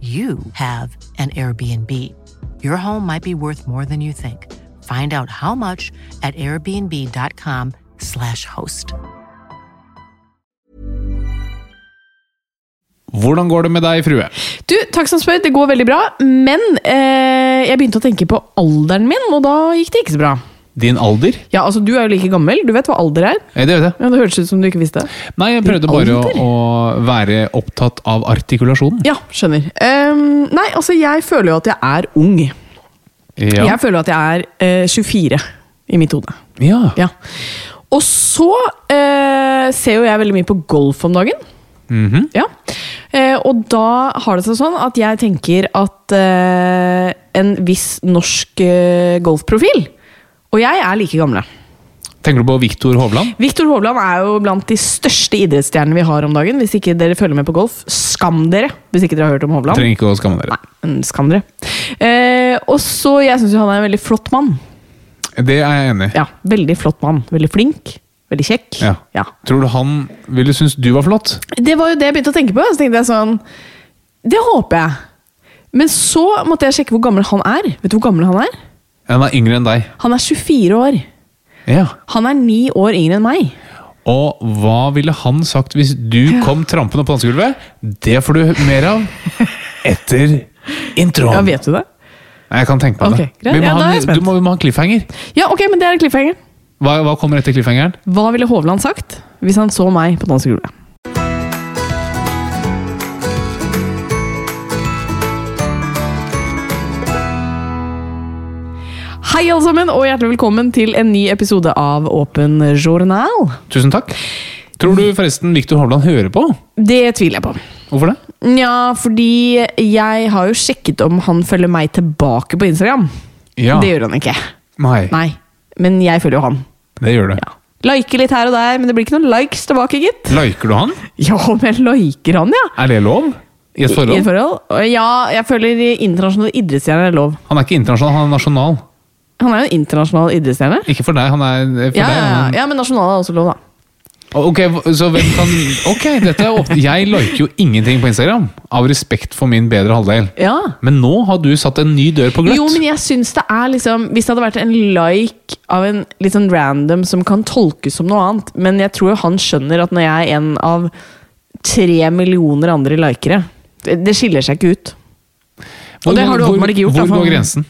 you have an Airbnb. Your home might be worth more than you think. Find out how much at airbnb.com/slash host. Hvordan går det med deg, frue? Du, takk som spør, det går veldig bra. Men eh, jeg begynte å tenke på alderen min, og da gikk det ikke så bra. Din alder? Ja, altså Du er jo like gammel. Du vet hva alder er? Ja, Det vet jeg. Ja, Det hørtes ut som du ikke visste. Nei, jeg prøvde bare å, å være opptatt av artikulasjonen. Ja, skjønner. Um, nei, altså jeg føler jo at jeg er ung. Ja. Jeg føler at jeg er uh, 24 i mitt hode. ja. Ja. Og så uh, ser jo jeg veldig mye på golf om dagen. Mhm. Ja. Eh, og da har det seg sånn at jeg tenker at eh, en viss norsk eh, golfprofil Og jeg er like gamle. Tenker du på Viktor Hovland? Viktor Hovland er jo blant de største idrettsstjernene vi har om dagen. Hvis ikke dere følger med på golf, skam dere! Hvis ikke dere har hørt om Hovland. Trenger ikke å skamme dere. Nei, skam dere. Eh, og så, Jeg syns han er en veldig flott mann. Det er jeg enig i. Ja, Veldig flott mann. Veldig flink. Veldig kjekk. Ja. ja. Tror du han ville synes du var flott? Det var jo det jeg begynte å tenke på. Så tenkte jeg sånn Det håper jeg. Men så måtte jeg sjekke hvor gammel han er. Vet du hvor gammel han er? Han er yngre enn deg. Han er 24 år. Ja. Han er ni år yngre enn meg. Og hva ville han sagt hvis du kom trampende på dansegulvet? Det får du mer av etter introen. Ja, Vet du det? Nei, jeg kan tenke meg Ok, det. Vi må, Ja, ha, en- du må, vi må ha en cliffhanger. Ja, ok, men det er cliffhangeren. Hva, hva kommer etter cliffhangeren? Hva ville Hovland sagt hvis han så meg på dansegulvet? Hei alle sammen, og hjertelig velkommen til en ny episode av Åpen journal. Tusen takk. Tror du forresten Viktor Hovland hører på? Det tviler jeg på. Hvorfor det? Ja, fordi jeg har jo sjekket om han følger meg tilbake på Instagram. Ja. Det gjør han ikke. Nei, Nei, men jeg følger jo han. det gjør du. Ja. Liker litt her og der, men det blir ikke noen likes tilbake, gitt. Liker du han? Ja, men liker han, ja. Er det lov? I et forhold? I et forhold? forhold? Ja, jeg føler internasjonale idrettsstjerner er lov. Han er ikke internasjonal, han er nasjonal. Han er jo en internasjonal idrettsstjerne. Ikke for deg, han er for Ja, deg. ja, ja. men nasjonal er også lov, da. Ok, så hvem kan Ok, dette er åpent. Jeg liker jo ingenting på Instagram. Av respekt for min bedre halvdel. Ja. Men nå har du satt en ny dør på gløtt. Jo, men jeg syns det er liksom Hvis det hadde vært en like av en litt sånn random som kan tolkes som noe annet, men jeg tror han skjønner at når jeg er en av tre millioner andre likere Det skiller seg ikke ut. Hvor- og det har du åpenbart ikke gjort, Hvor går grensen?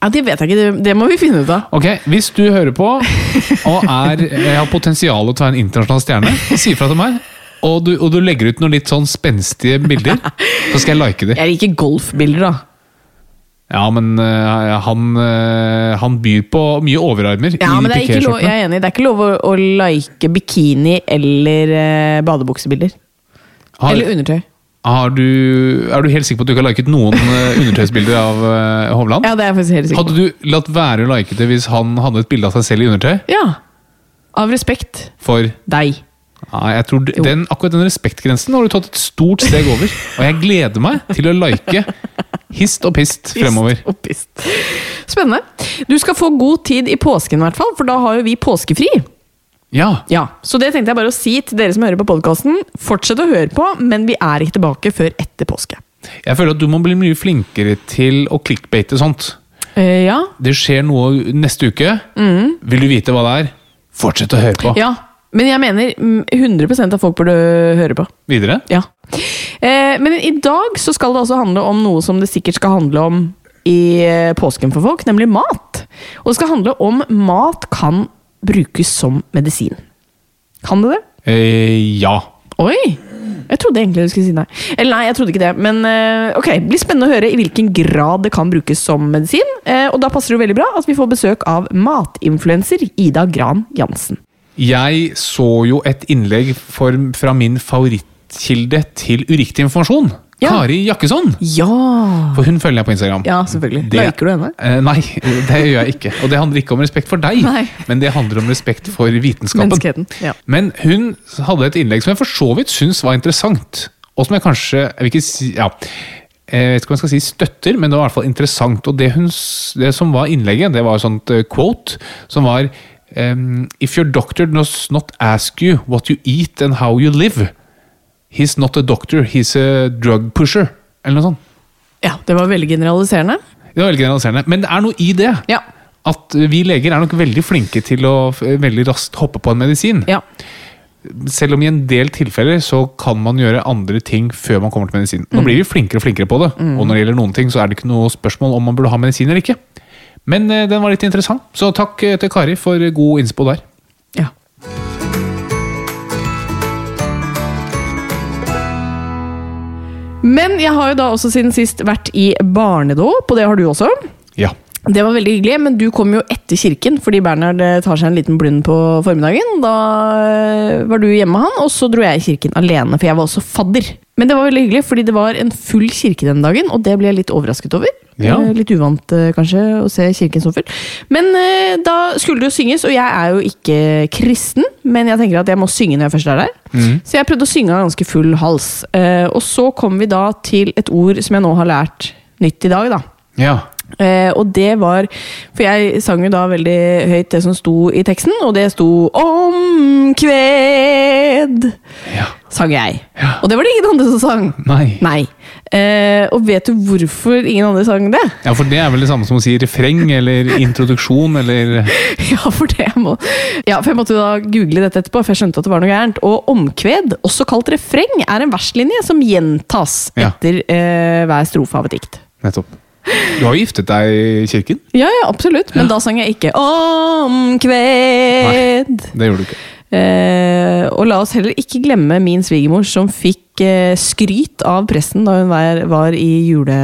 Ja, Det vet jeg ikke, det, må vi finne ut av. Ok, Hvis du hører på og er, har potensial til å være en internasjonal stjerne, si ifra til meg. Og du, og du legger ut noen litt sånn spenstige bilder, så skal jeg like dem. Jeg liker golfbilder, da. Ja, men uh, han, uh, han byr på mye overarmer Ja, i men det ikke lov, pikéskjortene. jeg er enig, det er ikke lov å, å like bikini eller uh, badebuksebilder. Eller undertøy. Har du, er du helt sikker på at du ikke har liket noen øh, undertøysbilder av øh, Hovland? Ja, det er jeg faktisk helt sikker på. Hadde du latt være å like det hvis han hadde et bilde av seg selv i undertøy? Ja. Av respekt. For Deg. Ja, jeg tror den, Akkurat den respektgrensen har du tatt et stort steg over. Og jeg gleder meg til å like hist og pist fremover. Hist og pist. Spennende. Du skal få god tid i påsken, i hvert fall, for da har jo vi påskefri. Ja, Ja, Så det tenkte jeg bare å si til dere som hører på podkasten. Fortsett å høre på, men vi er ikke tilbake før etter påske. Jeg føler at du må bli mye flinkere til å clickbate sånt. Eh, ja. Det skjer noe neste uke. Vil du vite hva det er? Fortsett å høre på. ja. Men jeg mener mm, 100% av folk burde høre på. Videre? Ja. Eh, men i dag så skal det altså handle om noe som det sikkert skal handle om i eh, påsken for folk, nemlig mat. Og det skal handle om mat kan brukes som medisin. Kan det det? Eh, ja. Oi! Jeg trodde egentlig du skulle si nei. Eller nei, jeg trodde ikke det. Men eh, ok, det blir spennende å høre i hvilken grad det kan brukes som medisin. Eh, og da passer det veldig bra at vi får besøk av matinfluenser Ida Gran Jansen. Jeg så jo et innlegg for, fra min favorittkilde til uriktig informasjon. Ja. Kari Jakkesson. Ja! For hun følger jeg på Instagram. Ja, selvfølgelig. Det- Liker du henne? Eh, nei, det gjør jeg ikke. Og det handler ikke om respekt for deg, Nei. men det handler om respekt for vitenskapen. Ja. Men hun hadde et innlegg som jeg for så vidt syns var interessant, og som jeg kanskje jeg vil si, ja, jeg vet ikke om jeg skal si støtter, men det var i hvert fall interessant. Og det, hun, det som var innlegget, det var et sånt eh, quote som var Um, If your doctor does not ask you what you eat and how you live, he's not a doctor, he's a drug pusher. Eller noe sånt. ja, det var veldig generaliserende. Det var veldig generaliserende. Men det er noe i det. Ja. At vi leger er nok veldig flinke til å veldig raskt hoppe på en medisin. ja. Selv om i en del tilfeller så kan man gjøre andre ting før man kommer til medisin. Mm. Nå blir vi flinkere og flinkere på det, og når det gjelder noen ting, så er det ikke noe spørsmål om man burde ha medisin eller ikke. Men eh, den var litt interessant, så takk eh, til Kari for god innspo der. ja. Men jeg har jo da også siden sist vært i barnedåp, og det har du også. Ja. Det var veldig hyggelig, men du kom jo etter kirken, fordi Bernhard eh, tar seg en liten blund på formiddagen. Da eh, var du hjemme med han, og så dro jeg i kirken alene, for jeg var også fadder. Men det var veldig hyggelig, fordi det var en full kirke den dagen, og det ble jeg litt overrasket over. Ja. Eh, Litt uvant kanskje å se kirken så full. Men da skulle det jo synges, og jeg er jo ikke kristen, men jeg tenker at jeg må synge når jeg først er der. Så jeg prøvde å synge av ganske full hals. Og så kom vi da til et ord som jeg nå har lært nytt i dag, da. ja. Eh, og det var For jeg sang jo da veldig høyt det som sto i teksten, og det sto 'omkved'. Ja. Sang jeg. Ja. Og det var det ingen andre som sang. Nei. Nei. Eh, og vet du hvorfor ingen andre sang det? Ja, for det er vel det samme som å si refreng eller introduksjon eller Ja, for det må Ja, for jeg måtte jo da google dette etterpå, for jeg skjønte at det var noe gærent. Og omkved, også kalt refreng, er en verslinje som gjentas Ja. etter eh, hver strofe av et dikt. Nettopp. Du har jo giftet deg i kirken? Ja, ja, absolutt. Men da sang jeg ikke 'omkved'. Det gjorde du ikke. Eh, og la oss heller ikke glemme min svigermor, som fikk eh, skryt av presten da hun var, var i jule...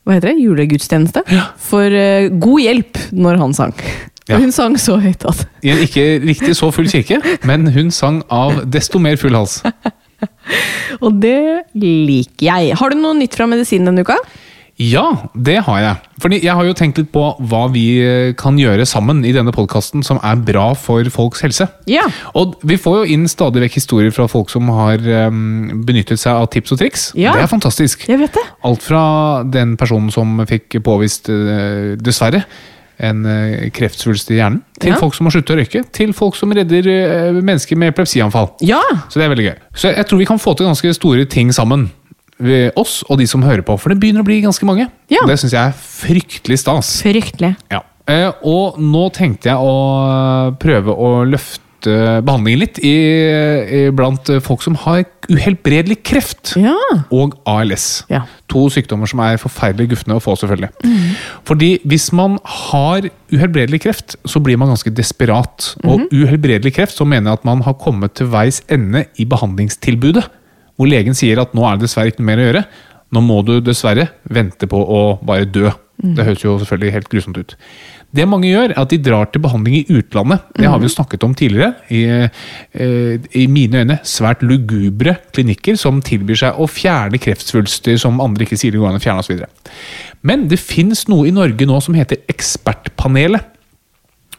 Hva heter det? Julegudstjeneste. For eh, god hjelp når han sang. Ja. Hun sang så høyt at I en ikke riktig så full kirke, men hun sang av desto mer full hals. Og det liker jeg. Har du noe nytt fra medisinen denne uka? Ja, det har jeg. Fordi jeg har jo tenkt litt på hva vi eh, kan gjøre sammen i denne podkasten som er bra for folks helse. Ja. Og vi får jo inn stadig vekk historier fra folk som har um, benyttet seg av tips og triks. Ja. Det er fantastisk. Jeg vet det. Alt fra den personen som fikk påvist, uh, dessverre, en kreftsvulst i hjernen, til Ja. folk som har sluttet å røyke, til folk som redder mennesker med epilepsianfall. Ja! Så det er veldig gøy. Så jeg tror vi kan få til ganske store ting sammen. Oss og de som hører på, for det begynner å bli ganske mange. Ja. Det syns jeg er fryktelig stas. Fryktelig. Ja. Eh, og nå tenkte jeg å prøve å løfte behandlingen litt i, i blant folk som har uhelbredelig kreft Ja. og ALS. Ja. To sykdommer som er forferdelig gufne å få, selvfølgelig. Fordi hvis man har uhelbredelig kreft, så blir man ganske desperat. Og uhelbredelig kreft, så mener jeg at man har kommet til veis ende i behandlingstilbudet. Hvor legen sier at nå er det dessverre ikke noe mer å gjøre. Nå må du dessverre vente på å bare dø. Det høres jo selvfølgelig helt grusomt ut. Det mange gjør, er at de drar til behandling i utlandet. Det har vi jo snakket om tidligere. I, eh, i mine øyne svært lugubre klinikker som tilbyr seg å fjerne kreftsvulster som andre ikke sier det går an å fjerne osv. Men det fins noe i Norge nå som heter Ekspertpanelet.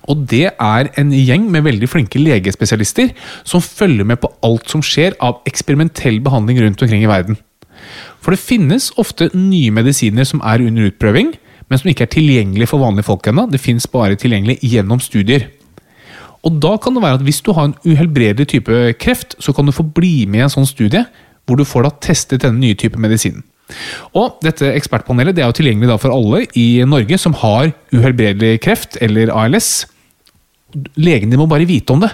Og det er en gjeng med veldig flinke legespesialister som følger med på alt som skjer av eksperimentell behandling rundt omkring i verden. For det finnes ofte nye medisiner som er under utprøving, men som ikke er tilgjengelig for vanlige folk ennå. Det fins bare tilgjengelig gjennom studier. Og da kan det være at Hvis du har en uhelbredelig type kreft, så kan du få bli med i en sånn studie hvor du får da testet denne nye type medisinen. Og dette Ekspertpanelet det er jo tilgjengelig for alle i Norge som har uhelbredelig kreft eller ALS. Legene må bare vite om det.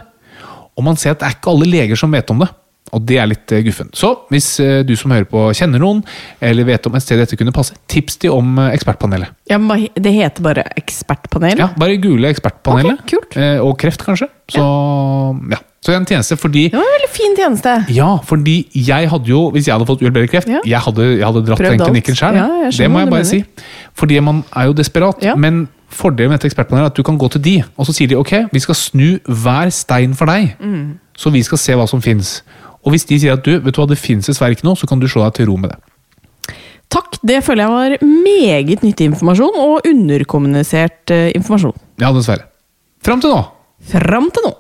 Og man ser at det er ikke alle leger som vet om det. Og det er litt uh, guffen. Så hvis uh, du som hører på kjenner noen, eller vet om et sted dette kunne passe, tips de om uh, Ekspertpanelet. Ja, Det heter bare Ekspertpanelet? Ja, Bare google Ekspertpanelet. Okay, kult. Eh, og kreft, kanskje. Så ja. Så en tjeneste fordi Det var en veldig fin tjeneste. Ja, fordi jeg hadde jo, hvis jeg hadde fått uhelbredelig Ja. jeg, hadde, jeg hadde dratt den klinikken sjøl. Ja, det må jeg bare si. Fordi man er jo desperat. Ja. Men fordelen med dette ekspertpanelet er at du kan gå til de, og så sier de ok, vi skal snu hver stein for deg. Mm. Så vi skal se hva som fins. Og hvis de sier at du, vet du hva, det fins dessverre ikke noe, så kan du slå deg til ro med det. Takk, det føler jeg var meget nyttig informasjon, og underkommunisert eh, informasjon. Ja, dessverre. Fram til nå. Fram til nå.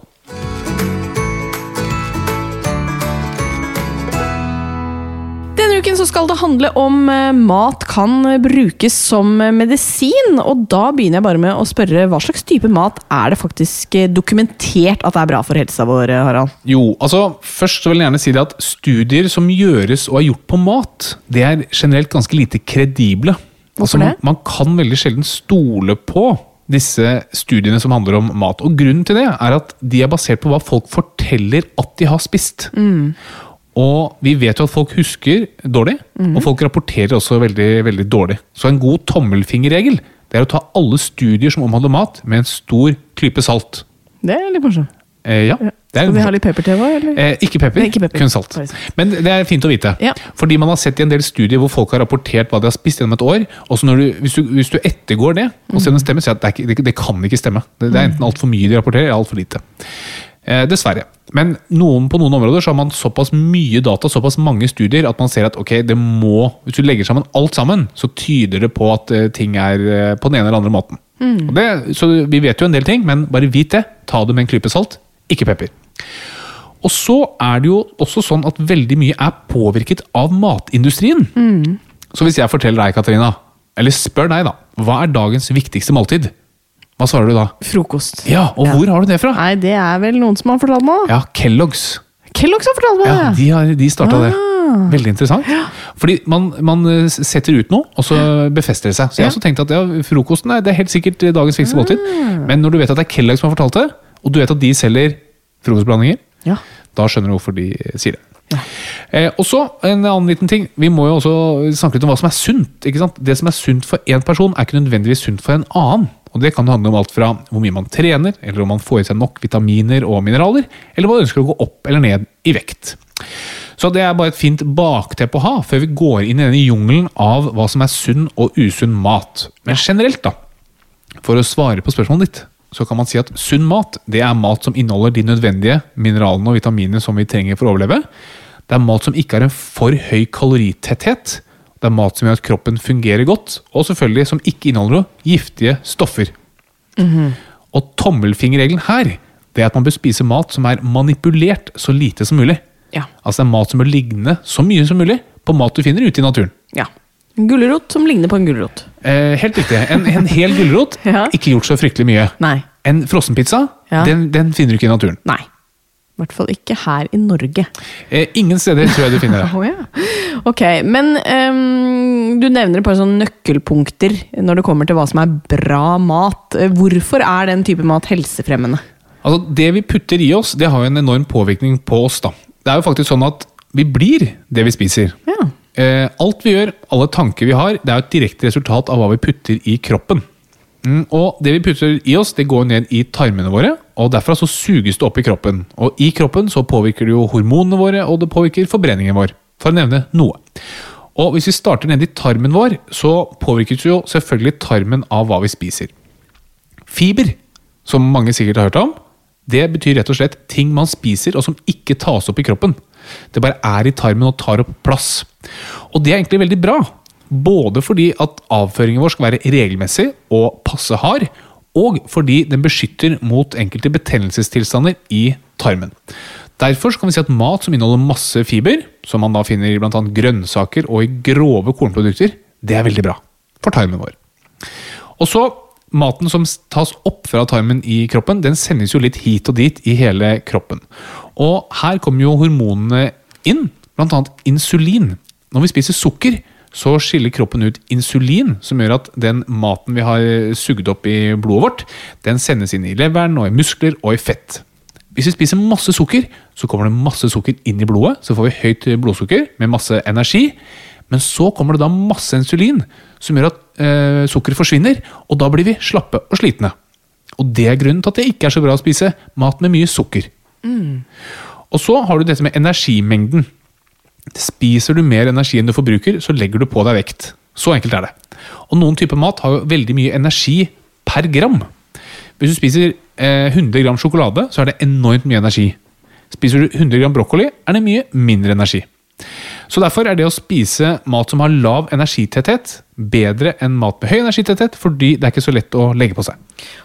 Denne uken så skal det handle om eh, mat kan brukes som eh, medisin. Og da begynner jeg bare med å spørre hva slags type mat er det faktisk eh, dokumentert at det er bra for helsa vår, eh, Harald? Jo, altså først så vil jeg gjerne si det at studier som gjøres og er gjort på mat, det er generelt ganske lite kredible. Hvorfor altså, det? man kan veldig sjelden stole på disse studiene som handler om mat. Og grunnen til det er at de er basert på hva folk forteller at de har spist. Og vi vet jo at folk husker dårlig, og folk rapporterer også veldig, veldig dårlig. Så en god tommelfingerregel det er å ta alle studier som omhandler mat, med en stor klype salt. Det er litt morsomt. Eh, ja, er Skal vi ha litt pepper-TV òg, eller? Eh, ikke pepper, Nei, ikke pepper. kun salt. Men det er fint å vite. Ja. Fordi man har sett i en del studier hvor folk har rapportert hva de har spist gjennom et år. Og så når du, hvis, du, hvis du ettergår det, og ser om det stemmer, så er det, ikke, det, det kan ikke stemme. Det, det er enten altfor mye de rapporterer, eller altfor lite. Eh, dessverre. Men noen, på noen områder så har man såpass mye data, såpass mange studier, at man ser at ok, det må Hvis du legger sammen alt sammen, så tyder det på at eh, ting er eh, på den ene eller andre måten. Og det, så vi vet jo en del ting, men bare vit det. Ta det med en klype salt, ikke pepper. Og så er det jo også sånn at veldig mye er påvirket av matindustrien. Så hvis jeg forteller deg, Katarina, eller spør deg, da, hva er dagens viktigste måltid? Hva svarer du da? Frokost. Ja, og hvor har du det fra? Nei, det er vel noen som har fortalt meg det? Ja, Kellogg's. Kellogg's har fortalt meg Ja, det! de, har, de starta det. Veldig interessant. Fordi man, man eh, setter ut noe, og så befester det seg. Så jeg har også tenkt at ja, frokosten er, det er helt sikkert eh, dagens viktigste måltid. Men når du vet at det er Kellogg's som har fortalt det, og du vet at de selger frokostblandinger, Ja. da skjønner du hvorfor de sier det. Eh, og så en annen liten ting. Vi må jo også snakke litt om hva som er sunt. Det som er sunt for én person, er ikke nødvendigvis sunt for en annen. Og Det kan handle om alt fra hvor mye man trener, eller om man får i seg nok vitaminer og mineraler, eller om man ønsker å gå opp eller ned i vekt. Så det er bare et fint bakteppe å ha før vi går inn i denne jungelen av hva som er sunn og usunn mat. Men generelt, da, for å svare på spørsmålet ditt, så kan man si at sunn mat det er mat som inneholder de nødvendige mineralene og vitaminene som vi trenger for å overleve. Det er mat som ikke har en for høy kaloritetthet. Det er mat som gjør at kroppen fungerer godt, og selvfølgelig som ikke inneholder noe giftige stoffer. Og tommelfingerregelen her det er at man bør spise mat som er manipulert så lite som mulig. Ja. Altså det er mat som bør ligne så mye som mulig på mat du finner ute i naturen. ja. En gulrot som ligner på en gulrot. Eh, helt riktig. En, en hel gulrot, Ja. ikke gjort så fryktelig mye. Nei. En frossenpizza, Ja. den, den finner du ikke i naturen. Nei. I hvert fall ikke her i Norge. Eh, ingen steder tror jeg du finner det. oh, ja. Ok, men um, du nevner et par sånne nøkkelpunkter når det kommer til hva som er bra mat. Eh, Hvorfor er den type mat helsefremmende? Altså, det vi putter i oss, det har jo en enorm påvirkning på oss. da. Det er jo faktisk sånn at vi blir det vi spiser. Ja. Eh, alt vi gjør, alle tanker vi har, det er jo et direkte resultat av hva vi putter i kroppen. Mm, og det vi putter i oss, det går ned i tarmene våre, og derfra så suges det opp i kroppen. Og i kroppen så påvirker det jo hormonene våre, og det påvirker forbrenningen vår. For å nevne noe. Og hvis vi starter nede i tarmen vår, så påvirkes jo selvfølgelig tarmen av hva vi spiser. Fiber, som mange sikkert har hørt om, det betyr rett og slett ting man spiser og som ikke tas opp i kroppen. Det bare er i tarmen og tar opp plass. Og det er egentlig veldig bra. Både fordi at avføringen vår skal være regelmessig og passe hard, og fordi den beskytter mot enkelte betennelsestilstander i tarmen. Derfor kan vi si at mat som inneholder masse fiber, som man da finner i annet grønnsaker og i grove kornprodukter, det er veldig bra for tarmen vår. Og så, Maten som tas opp fra tarmen i kroppen, den sendes jo litt hit og dit i hele kroppen. Og her kommer jo hormonene inn, bl.a. insulin. Når vi spiser sukker, så skiller kroppen ut insulin, som gjør at den maten vi har sugd opp i blodet vårt, den sendes inn i leveren og i muskler og i fett. Hvis vi spiser masse sukker, så kommer det masse sukker inn i blodet. Så får vi høyt blodsukker med masse energi. Men så kommer det da masse insulin, som gjør at eh, sukkeret forsvinner. Og da blir vi slappe og slitne. Og det er grunnen til at det ikke er så bra å spise mat med mye sukker. Og så har du dette med energimengden. Spiser du mer energi enn du forbruker, så legger du på deg vekt. Så enkelt er det. Og noen typer mat har jo veldig mye energi per gram. Hvis du spiser eh, 100 gram sjokolade, så er det enormt mye energi. Spiser du 100 gram brokkoli, er det mye mindre energi. Så Derfor er det å spise mat som har lav energitetthet, bedre enn mat med høy energitetthet, fordi det er ikke så lett å legge på seg.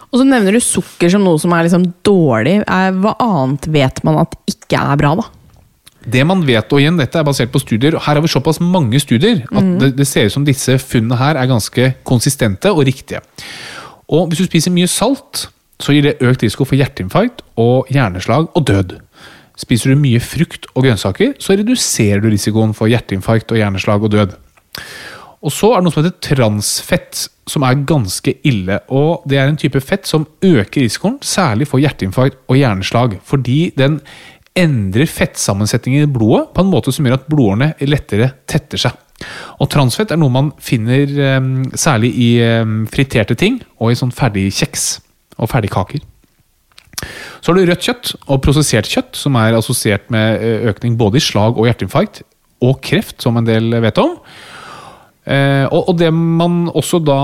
Og så nevner du sukker som noe som er liksom dårlig. Eh, Hva annet vet man at ikke er bra, da? Det man vet, og igjen, dette er basert på studier, og her har vi såpass mange studier at det, det ser ut som disse funnene her er ganske konsistente og riktige. Og hvis du spiser mye salt, så gir det økt risiko for hjerteinfarkt og hjerneslag og død. Spiser du mye frukt og grønnsaker, så reduserer du risikoen for hjerteinfarkt og hjerneslag og død. Og så er det noe som heter transfett, som er ganske ille. og Det er en type fett som øker risikoen, særlig for hjerteinfarkt og hjerneslag. Fordi den endrer fettsammensetningen i blodet på en måte som gjør at blodårene lettere tetter seg. Og transfett er noe man finner eh, særlig i eh, friterte ting og i sånn ferdig kjeks og ferdigkaker. Så har du rødt kjøtt og prosessert kjøtt, som er assosiert med eh, økning både i slag og hjerteinfarkt, og kreft, som en del vet om. Eh, og, og det man også da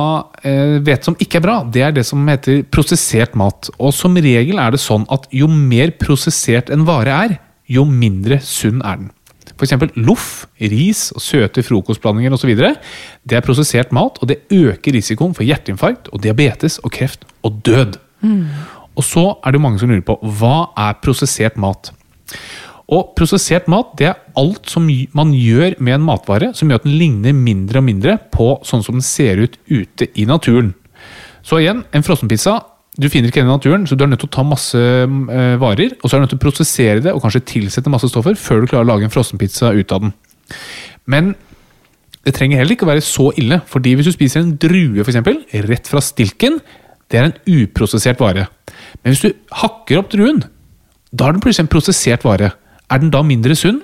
eh, vet som ikke er bra, det er det som heter prosessert mat. Og som regel er det sånn at jo mer prosessert en vare er, jo mindre sunn er den. F.eks. loff, ris og søte frokostblandinger osv. Det er prosessert mat, og det øker risikoen for hjerteinfarkt og diabetes og kreft og død. Og så er det mange som lurer på hva er prosessert mat. Og Prosessert mat det er alt som man gjør med en matvare som gjør at den ligner mindre og mindre på sånn som den ser ut ute i naturen. Så igjen, en frossenpizza du finner ikke den i naturen, så du er nødt til å ta masse eh, varer, og så er du nødt til å prosessere det og kanskje tilsette masse stoffer før du klarer å lage en frossenpizza ut av den. Men det trenger heller ikke å være så ille, fordi hvis du spiser en drue for eksempel, rett fra stilken, det er en uprosessert vare. Men hvis du hakker opp druen, da er den plutselig en prosessert vare. Er den da mindre sunn?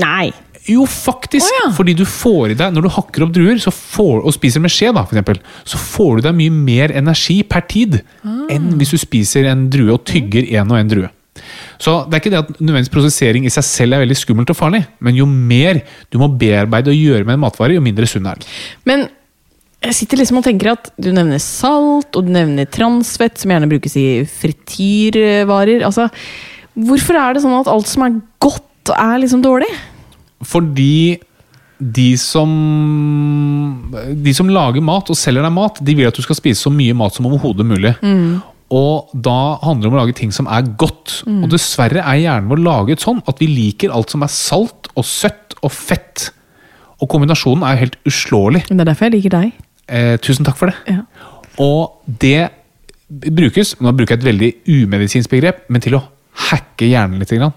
Nei. Jo, faktisk! Oh, ja. Fordi du får i deg, når du hakker opp druer så får, og spiser med skje, da, for eksempel, så får du deg mye mer energi per tid enn hvis du spiser en drue og tygger en og en drue. Så det er ikke det at nødvendigvis prosessering i seg selv er veldig skummelt og farlig, men jo mer du må bearbeide og gjøre med en matvare, jo mindre sunn er den. Men jeg sitter liksom og tenker at du nevner salt, og du nevner transfett, som gjerne brukes i frityrvarer. Altså, hvorfor er det sånn at alt som er godt, er liksom dårlig? Fordi de som De som lager mat og selger deg mat, de vil at du skal spise så mye mat som overhodet mulig. Og da handler det om å lage ting som er godt. Og dessverre er hjernen vår laget sånn at vi liker alt som er salt og søtt og fett. Og kombinasjonen er helt uslåelig. Det er derfor jeg liker deg. Eh, tusen takk for det. Ja. Og det brukes, nå bruker jeg et veldig umedisinsk begrep, men til å hacke hjernen litt. Grann.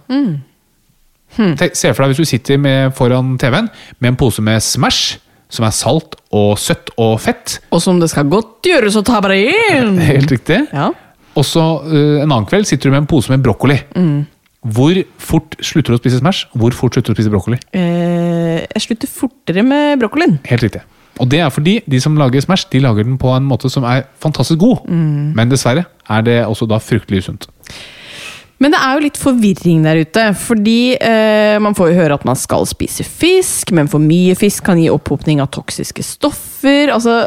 Tenk- Se for deg hvis du sitter med, foran TV-en med en pose med Smash, som er salt og søtt og fett. Og som det skal godt gjøres å ta bare inn! Helt riktig. Ja. Og så eh, en annen kveld sitter du med en pose med brokkoli. Hvor fort slutter du å spise Smash? Hvor fort slutter du å spise brokkoli? Eh, jeg slutter fortere med brokkolien. Helt riktig. Og det er fordi de som lager Smash, de lager den på en måte som er fantastisk god. Men dessverre er det også da fryktelig usunt. Men det er jo litt forvirring der ute. Fordi eh, man får jo høre at man skal spise fisk, men for mye fisk kan gi opphopning av toksiske stoffer. Altså,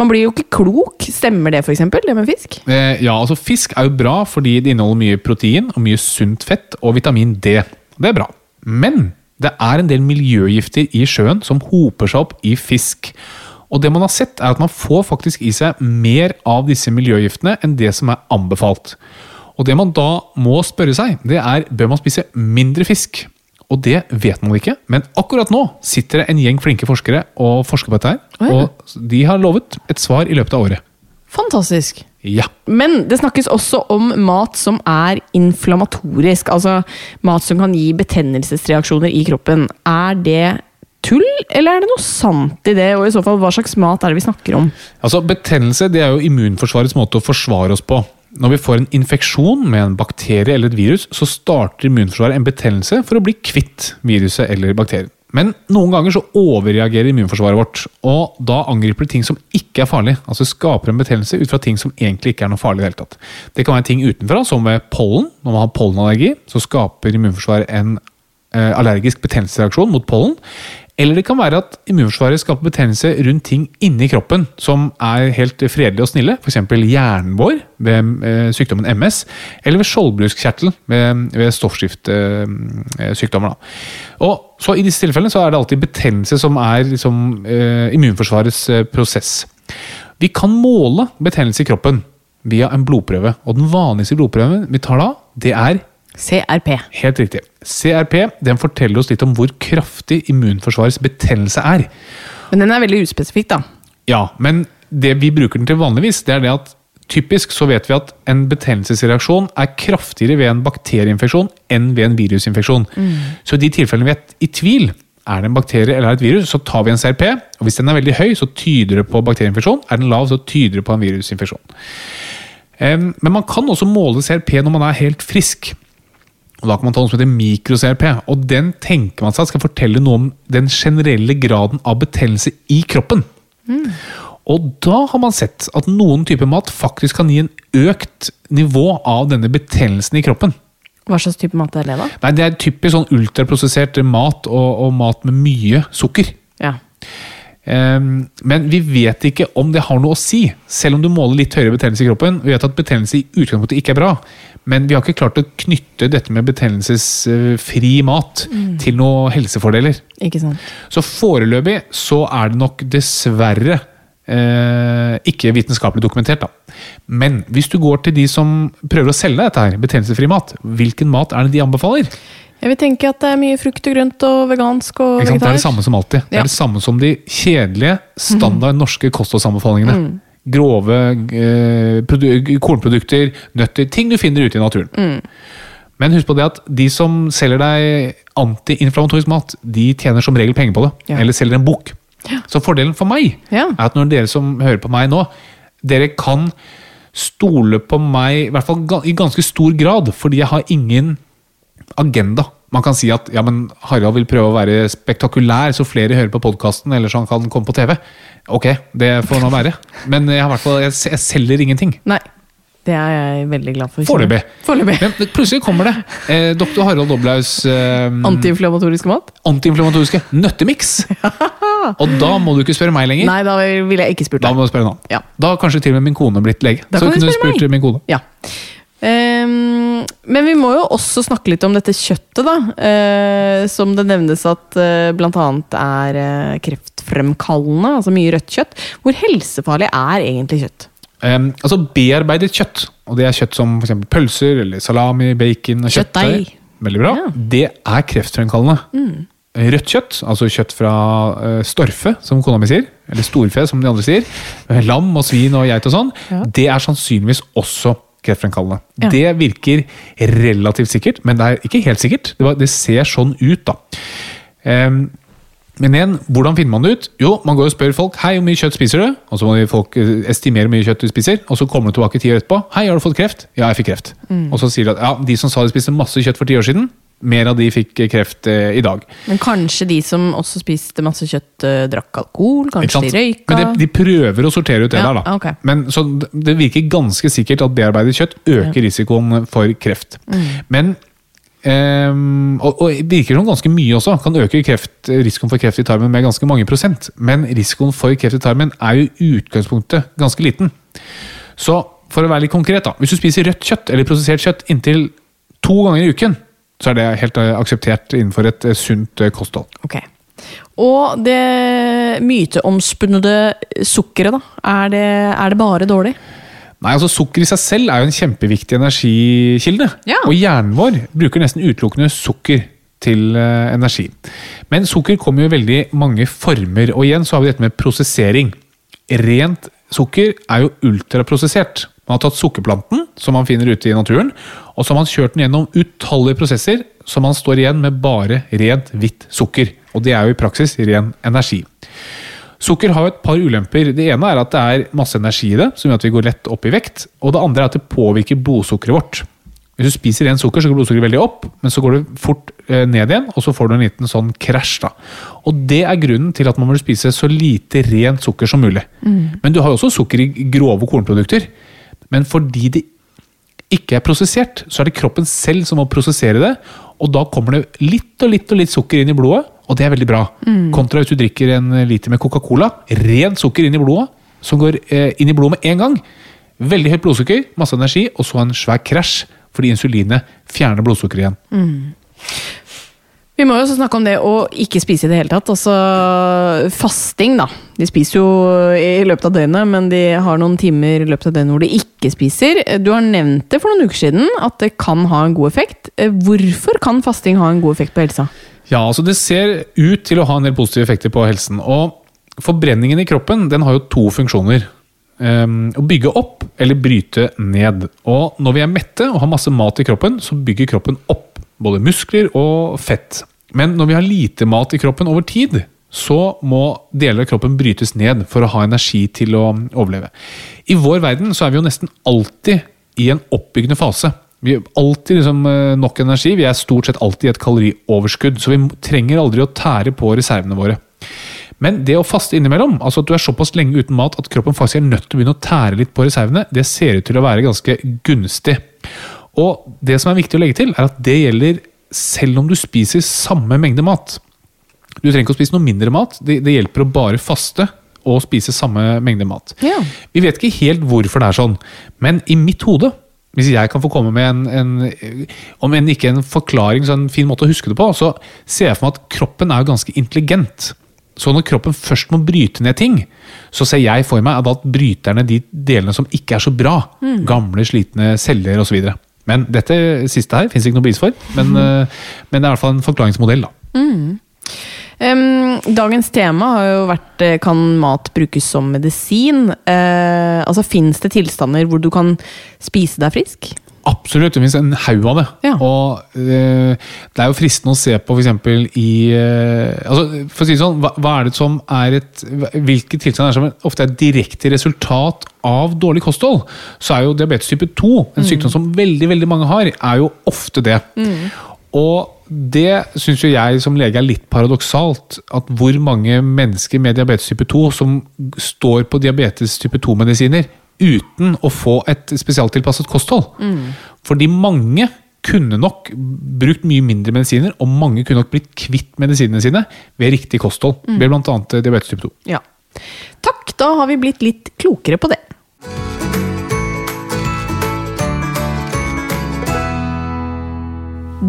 man blir jo ikke klok. Stemmer det, eksempel, det med fisk? Eh, ja, altså Fisk er jo bra fordi det inneholder mye protein og mye sunt fett og vitamin D. Det er bra. Men det er en del miljøgifter i sjøen som hoper seg opp i fisk. Og det man har sett, er at man får faktisk i seg mer av disse miljøgiftene enn det som er anbefalt. Og det man da må spørre seg, det er bør man spise mindre fisk. Og det vet man ikke, men akkurat nå sitter det en gjeng flinke forskere og forsker på dette her. Oh, ja. Og de har lovet et svar i løpet av året. Fantastisk. Ja. Men det snakkes også om mat som er inflammatorisk. Altså mat som kan gi betennelsesreaksjoner i kroppen. Er det tull, eller er det noe sant i det? Og i så fall, hva slags mat er det vi snakker om? Altså, Betennelse det er jo immunforsvarets måte å forsvare oss på. Når vi får en infeksjon med en bakterie eller et virus, så starter immunforsvaret en betennelse for å bli kvitt viruset eller bakterien. Men noen ganger så overreagerer immunforsvaret vårt, og da angriper det ting som ikke er farlig. Altså skaper en betennelse ut fra ting som egentlig ikke er noe farlig. i Det hele tatt. Det kan være ting utenfra, som ved pollen. Når man har pollenallergi, så skaper immunforsvaret en eh, allergisk betennelsesreaksjon mot pollen. Eller det kan være at immunforsvaret skaper betennelse rundt ting inni kroppen som er helt fredelige og snille. F.eks. hjernen vår ved eh, sykdommen MS, eller ved skjoldbruskkjertelen ved, ved stoffskiftsykdommer. og så I disse tilfellene så er det alltid betennelse som er liksom, eh, immunforsvarets eh, prosess. Vi kan måle betennelse i kroppen via en blodprøve. Og den vanligste blodprøven vi tar da, det er CRP. Helt riktig. CRP den forteller oss litt om hvor kraftig immunforsvarets betennelse er. Men den er veldig uspesifikk, da. Ja, men det vi bruker den til vanligvis, det er det at typisk så vet vi at en betennelsesreaksjon er kraftigere ved en bakterieinfeksjon enn ved en virusinfeksjon. Så i de tilfellene vi er i tvil, er det en bakterie eller er et virus, så tar vi en CRP. og Hvis den er veldig høy, så tyder det på bakterieinfeksjon. Er den lav, så tyder det på en virusinfeksjon. Men man kan også måle CRP når man er helt frisk. Og Da kan man ta noe som heter mikro-CRP. og Den tenker man seg skal fortelle noe om den generelle graden av betennelse i kroppen. Og da har man sett at noen typer mat faktisk kan gi en økt nivå av denne betennelsen i kroppen. Hva slags type mat er det, da? Nei, Det er typisk sånn ultraprosessert mat og, og mat med mye sukker. Ja. Um, men vi vet ikke om det har noe å si, selv om du måler litt høyere betennelse i kroppen. Vi vet at betennelse i utgangspunktet ikke er bra, men vi har ikke klart å knytte dette med betennelsesfri mat til noen helsefordeler. Ikke sant. Så foreløpig så er det nok dessverre eh, ikke vitenskapelig dokumentert. da. Men hvis du går til de som prøver å selge dette her, betennelsesfri mat, hvilken mat er det de anbefaler? Jeg vil tenke at det er mye frukt og grønt og vegansk og vegetarisk. Det er det samme som alltid. Det er det samme som de kjedelige, standard norske kostholdsanbefalingene. Grove eh, kornprodukter, nøtter, ting du finner ute i naturen. Men husk på det at de som selger deg antiinflamatorisk mat, de tjener som regel penger på det. Ja. Eller selger en bok. Så fordelen for meg Ja. er at når dere som hører på meg nå, dere kan stole på meg i hvert fall i ganske stor grad, fordi jeg har ingen agenda. Man kan si at ja, men Harald vil prøve å være spektakulær, så flere hører på podkasten, eller så han kan komme på TV. Ok, det får nå være. Men jeg, fall, jeg, jeg selger ingenting. Nei. Det er jeg veldig glad for. Foreløpig. Men plutselig kommer det. Eh, Dr. Harald Doblaus eh, Antiinflamatoriske mat? Antiinflamatoriske nøttemiks. Og da må du ikke spørre meg lenger. Nei, da ville jeg ikke spurt Da må du spørre en annen. Ja. Da har kanskje til og med min kone blitt lege. Da så kan du kunne du spurt meg. min kone. Ja. Ehm, men vi må jo også snakke litt om dette kjøttet, da. eh, som det nevnes at eh, bl.a. er eh, kreftfremkallende. Altså mye rødt kjøtt. Hvor helsefarlig er egentlig kjøtt? Um, altså bearbeidet kjøtt, og det er kjøtt som eksempel pølser eller salami, bacon og Kjøttdeig. kjøttdeig. Veldig bra. Ja. Det er kreftfremkallende. Rødt kjøtt, altså kjøtt fra eh, storfe, som kona mi sier, eller storfe, som de andre sier, eh, lam og svin og geit og sånn, det er sannsynligvis også kreftfremkallende. Ja. Det virker relativt sikkert, men det er ikke helt sikkert. Det, var, det ser sånn ut, da. Um, men igjen, hvordan finner man det ut? Jo, man går og spør folk Hei, hvor mye kjøtt spiser du? Og så må folk eh, estimere hvor mye kjøtt du spiser. Og så kommer du tilbake ti år etterpå. Hei, har du fått kreft? Ja, jeg fikk kreft. Og så sier de at ja, de som sa de spiste masse kjøtt for ti år siden, mer av de fikk kreft eh, i dag. Men kanskje de som også spiste masse kjøtt, eh, drakk alkohol? Kanskje de røyka? Men de, de prøver å sortere ut det Ja, der, da. Okay. Men, så det- virker ganske sikkert at bearbeidet kjøtt øker risikoen for kreft. Mm. Men Um, og, og virker som ganske mye også. Kan øke kreft, risikoen for kreft i tarmen med ganske mange prosent. Men risikoen for kreft i tarmen er jo i utgangspunktet ganske liten. Så for å være litt konkret, da. Hvis du spiser rødt kjøtt eller prosessert kjøtt inntil to ganger i uken, så er det helt eh, akseptert innenfor et eh, sunt eh, kosthold. Okay. Og det myteomspunnede sukkeret, da? Er det, er det bare dårlig? Nei, altså Sukker i seg selv er jo en kjempeviktig energikilde. Ja. Og hjernen vår bruker nesten utelukkende sukker til energi. Men sukker kommer jo i veldig mange former, og igjen så har vi dette med prosessering. Rent sukker er jo ultraprosessert. Man har tatt sukkerplanten, som man finner ute i naturen, og så har man kjørt den gjennom utallige prosesser, så man står igjen med bare rent hvitt sukker. Og det er jo i praksis ren energi. Sukker har jo et par ulemper. Det ene er at det er masse energi i det, som gjør at vi går lett opp i vekt. Og det andre er at det påvirker blodsukkeret vårt. Hvis du spiser ren sukker, så går blodsukkeret veldig opp, men så går det fort eh, ned igjen, og så får du en liten sånn krasj. da. Og det er grunnen til at man bør spise så lite rent sukker som mulig. Men du har jo også sukker i grove kornprodukter. Men fordi det ikke er prosessert, så er det kroppen selv som må prosessere det. Og da kommer det litt og litt og litt sukker inn i blodet, og det er veldig bra. Kontra hvis du drikker en liter med Coca-Cola. Rent sukker inn i blodet, som går eh, inn i blodet med en gang. Veldig høyt blodsukker, masse energi, og så en svær krasj. Fordi insulinet fjerner blodsukkeret igjen. Vi må jo også snakke om det å ikke spise i det hele tatt. Altså fasting, da. De spiser jo i løpet av døgnet, men de har noen timer i løpet av døgnet hvor de ikke spiser. Du har nevnt det for noen uker siden, at det kan ha en god effekt. Hvorfor kan fasting ha en god effekt på helsa? Ja, altså Det ser ut til å ha en del positive effekter på helsen. og Forbrenningen i kroppen den har jo to funksjoner. Um, å bygge opp eller bryte ned. Og Når vi er mette og har masse mat i kroppen, så bygger kroppen opp. Både muskler og fett. Men når vi har lite mat i kroppen over tid, så må deler av kroppen brytes ned for å ha energi til å overleve. I vår verden så er vi jo nesten alltid i en oppbyggende fase. Vi har alltid liksom eh, nok energi. Vi er stort sett alltid i et kalorioverskudd. Så vi trenger aldri å tære på reservene våre. Men det å faste innimellom, altså at du er såpass lenge uten mat at kroppen faktisk er nødt til å begynne å tære litt på reservene, det ser ut til å være ganske gunstig. Og det som er viktig å legge til, er at det gjelder selv om du spiser samme mengde mat. Du trenger ikke å spise noe mindre mat. Det, det hjelper å bare faste og spise samme mengde mat. Ja. Vi vet ikke helt hvorfor det er sånn, men i mitt hode hvis jeg kan få komme med en, en om enn ikke en forklaring, så en fin måte å huske det på, så ser jeg for meg at kroppen er ganske intelligent. Så når kroppen først må bryte ned ting, så ser jeg for meg at bryter ned de delene som ikke er så bra. Gamle, slitne celler osv. Men dette siste her fins ikke noe bevis for. Men, mm. men det er i hvert fall en forklaringsmodell. da. Em, dagens tema har jo vært eh, Kan mat brukes som medisin? Uh, altså Fins det tilstander hvor du kan spise deg frisk? Absolutt, det finnes en haug av det. Ja. Og eh, det er jo fristende å se på f.eks. i eh, altså, For å si det sånn, hva, hva er det som er et Hvilke tilstander er det som ofte er et direkte resultat av dårlig kosthold? Så er jo diabetes type 2, en sykdom som veldig veldig mange har, er jo ofte det. Og det syns jo jeg som lege er litt paradoksalt. At hvor mange mennesker med diabetes type 2 som står på diabetes type 2-medisiner uten å få et spesialtilpasset kosthold. Fordi mange kunne nok brukt mye mindre medisiner, og mange kunne nok blitt kvitt medisinene sine ved riktig kosthold. Ved blant annet diabetes type 2. Ja. Takk, da har vi blitt litt klokere på det.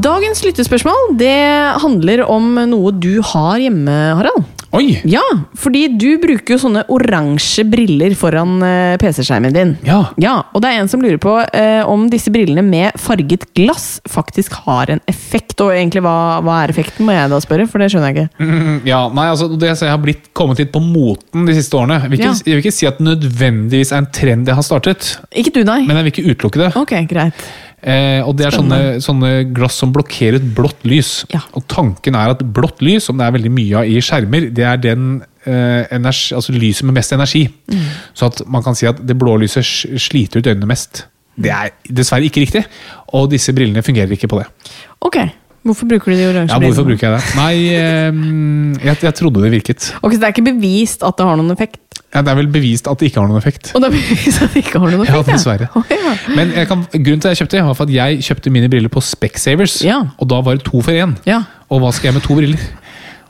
Dagens lyttespørsmål det handler om noe du har hjemme, Harald. Oi! Ja, fordi du bruker jo sånne oransje briller foran eh, PC-skjermen din. Ja. Ja, Og det er en som lurer på eh, om disse brillene med farget glass faktisk har en effekt. Og egentlig, hva, hva er effekten, må jeg da spørre, for det skjønner jeg ikke. Mm, Ja, nei, altså det jeg har blitt kommet litt på moten de siste årene. Jeg vil ikke, Ja. jeg vil ikke si at det nødvendigvis er en trend jeg har startet, Ikke du, nei? men jeg vil ikke utelukke det. Ok, greit. Eh, og det er sånne, sånne glass som blokkerer et blått lys. Ja. Og tanken er at blått lys, som det er veldig mye av i skjermer, det er den eh, energi, altså lyset med mest energi. Mm. Så at man kan si at det blå lyset sliter ut øynene mest. Det er dessverre ikke riktig, og disse brillene fungerer ikke på det. Ok, hvorfor bruker du de oransje Ja, Hvorfor bruker jeg det? Nei, eh, jeg, jeg trodde det virket. Ok, Så det er ikke bevist at det har noen effekt? Ja, det er vel bevist at det ikke har noen effekt. Og det er bevist at det ikke har noen effekt, Ja, dessverre. Oh, ja. Men kan, grunnen til at jeg kjøpte var for at jeg kjøpte mine briller på Specsavers. Ja. Og da var det to for én. ja. Og hva skal jeg med to briller?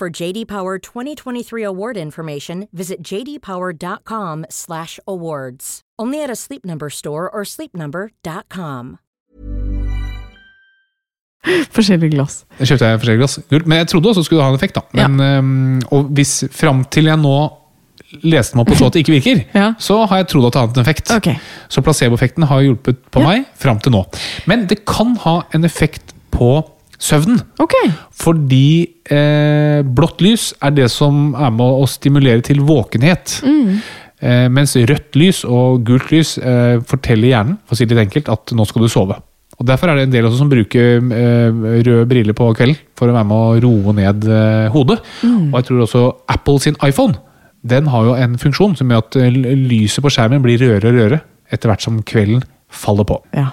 For JD Power 2023 award information, visit jdpower.com/awards. Only at a Sleep Number store or sleepnumber.com. Forskjellige glass. Jeg kjøpte jeg forskjellige glass. Kult. Men jeg trodde også skulle ha en effekt. da. Men, øhm, og hvis fram til jeg nå leste meg opp og så at det ikke virker, Ja. så har jeg trodd at det hadde en effekt. Okay. Så placeboeffekten har hjulpet på meg fram til nå. Men det kan ha en effekt på søvnen. Okay. Fordi eh, blått lys er det som er med å stimulere til våkenhet. Eh, mens rødt lys og gult lys eh, forteller hjernen for å si det litt enkelt, at nå skal du sove. Og Derfor er det en del også som bruker eh, røde briller på kvelden for å være med å roe ned eh, hodet. Og jeg tror også Apple sin iPhone den har jo en funksjon som gjør at eh, lyset på skjermen blir rødere og rødere etter hvert som kvelden faller på. Ja.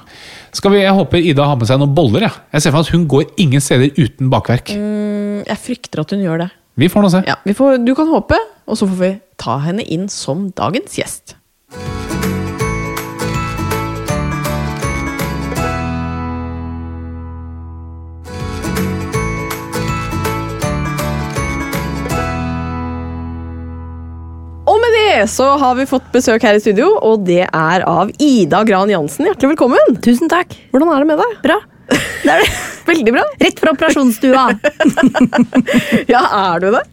Skal vi, Jeg håper Ida har med seg noen boller. Ja. Jeg ser for meg at Hun går ingen steder uten bakverk. Jeg frykter at hun gjør det. Vi får nå se. Ja, vi får, Du kan håpe, og så får vi ta henne inn som dagens gjest. Så har vi fått besøk her i studio, og det er av Ida Gran Jansen. Hjertelig velkommen. Tusen takk. Hvordan er det med deg? Bra. Det er det. Veldig bra. Rett fra operasjonsstua. Ja, er du det?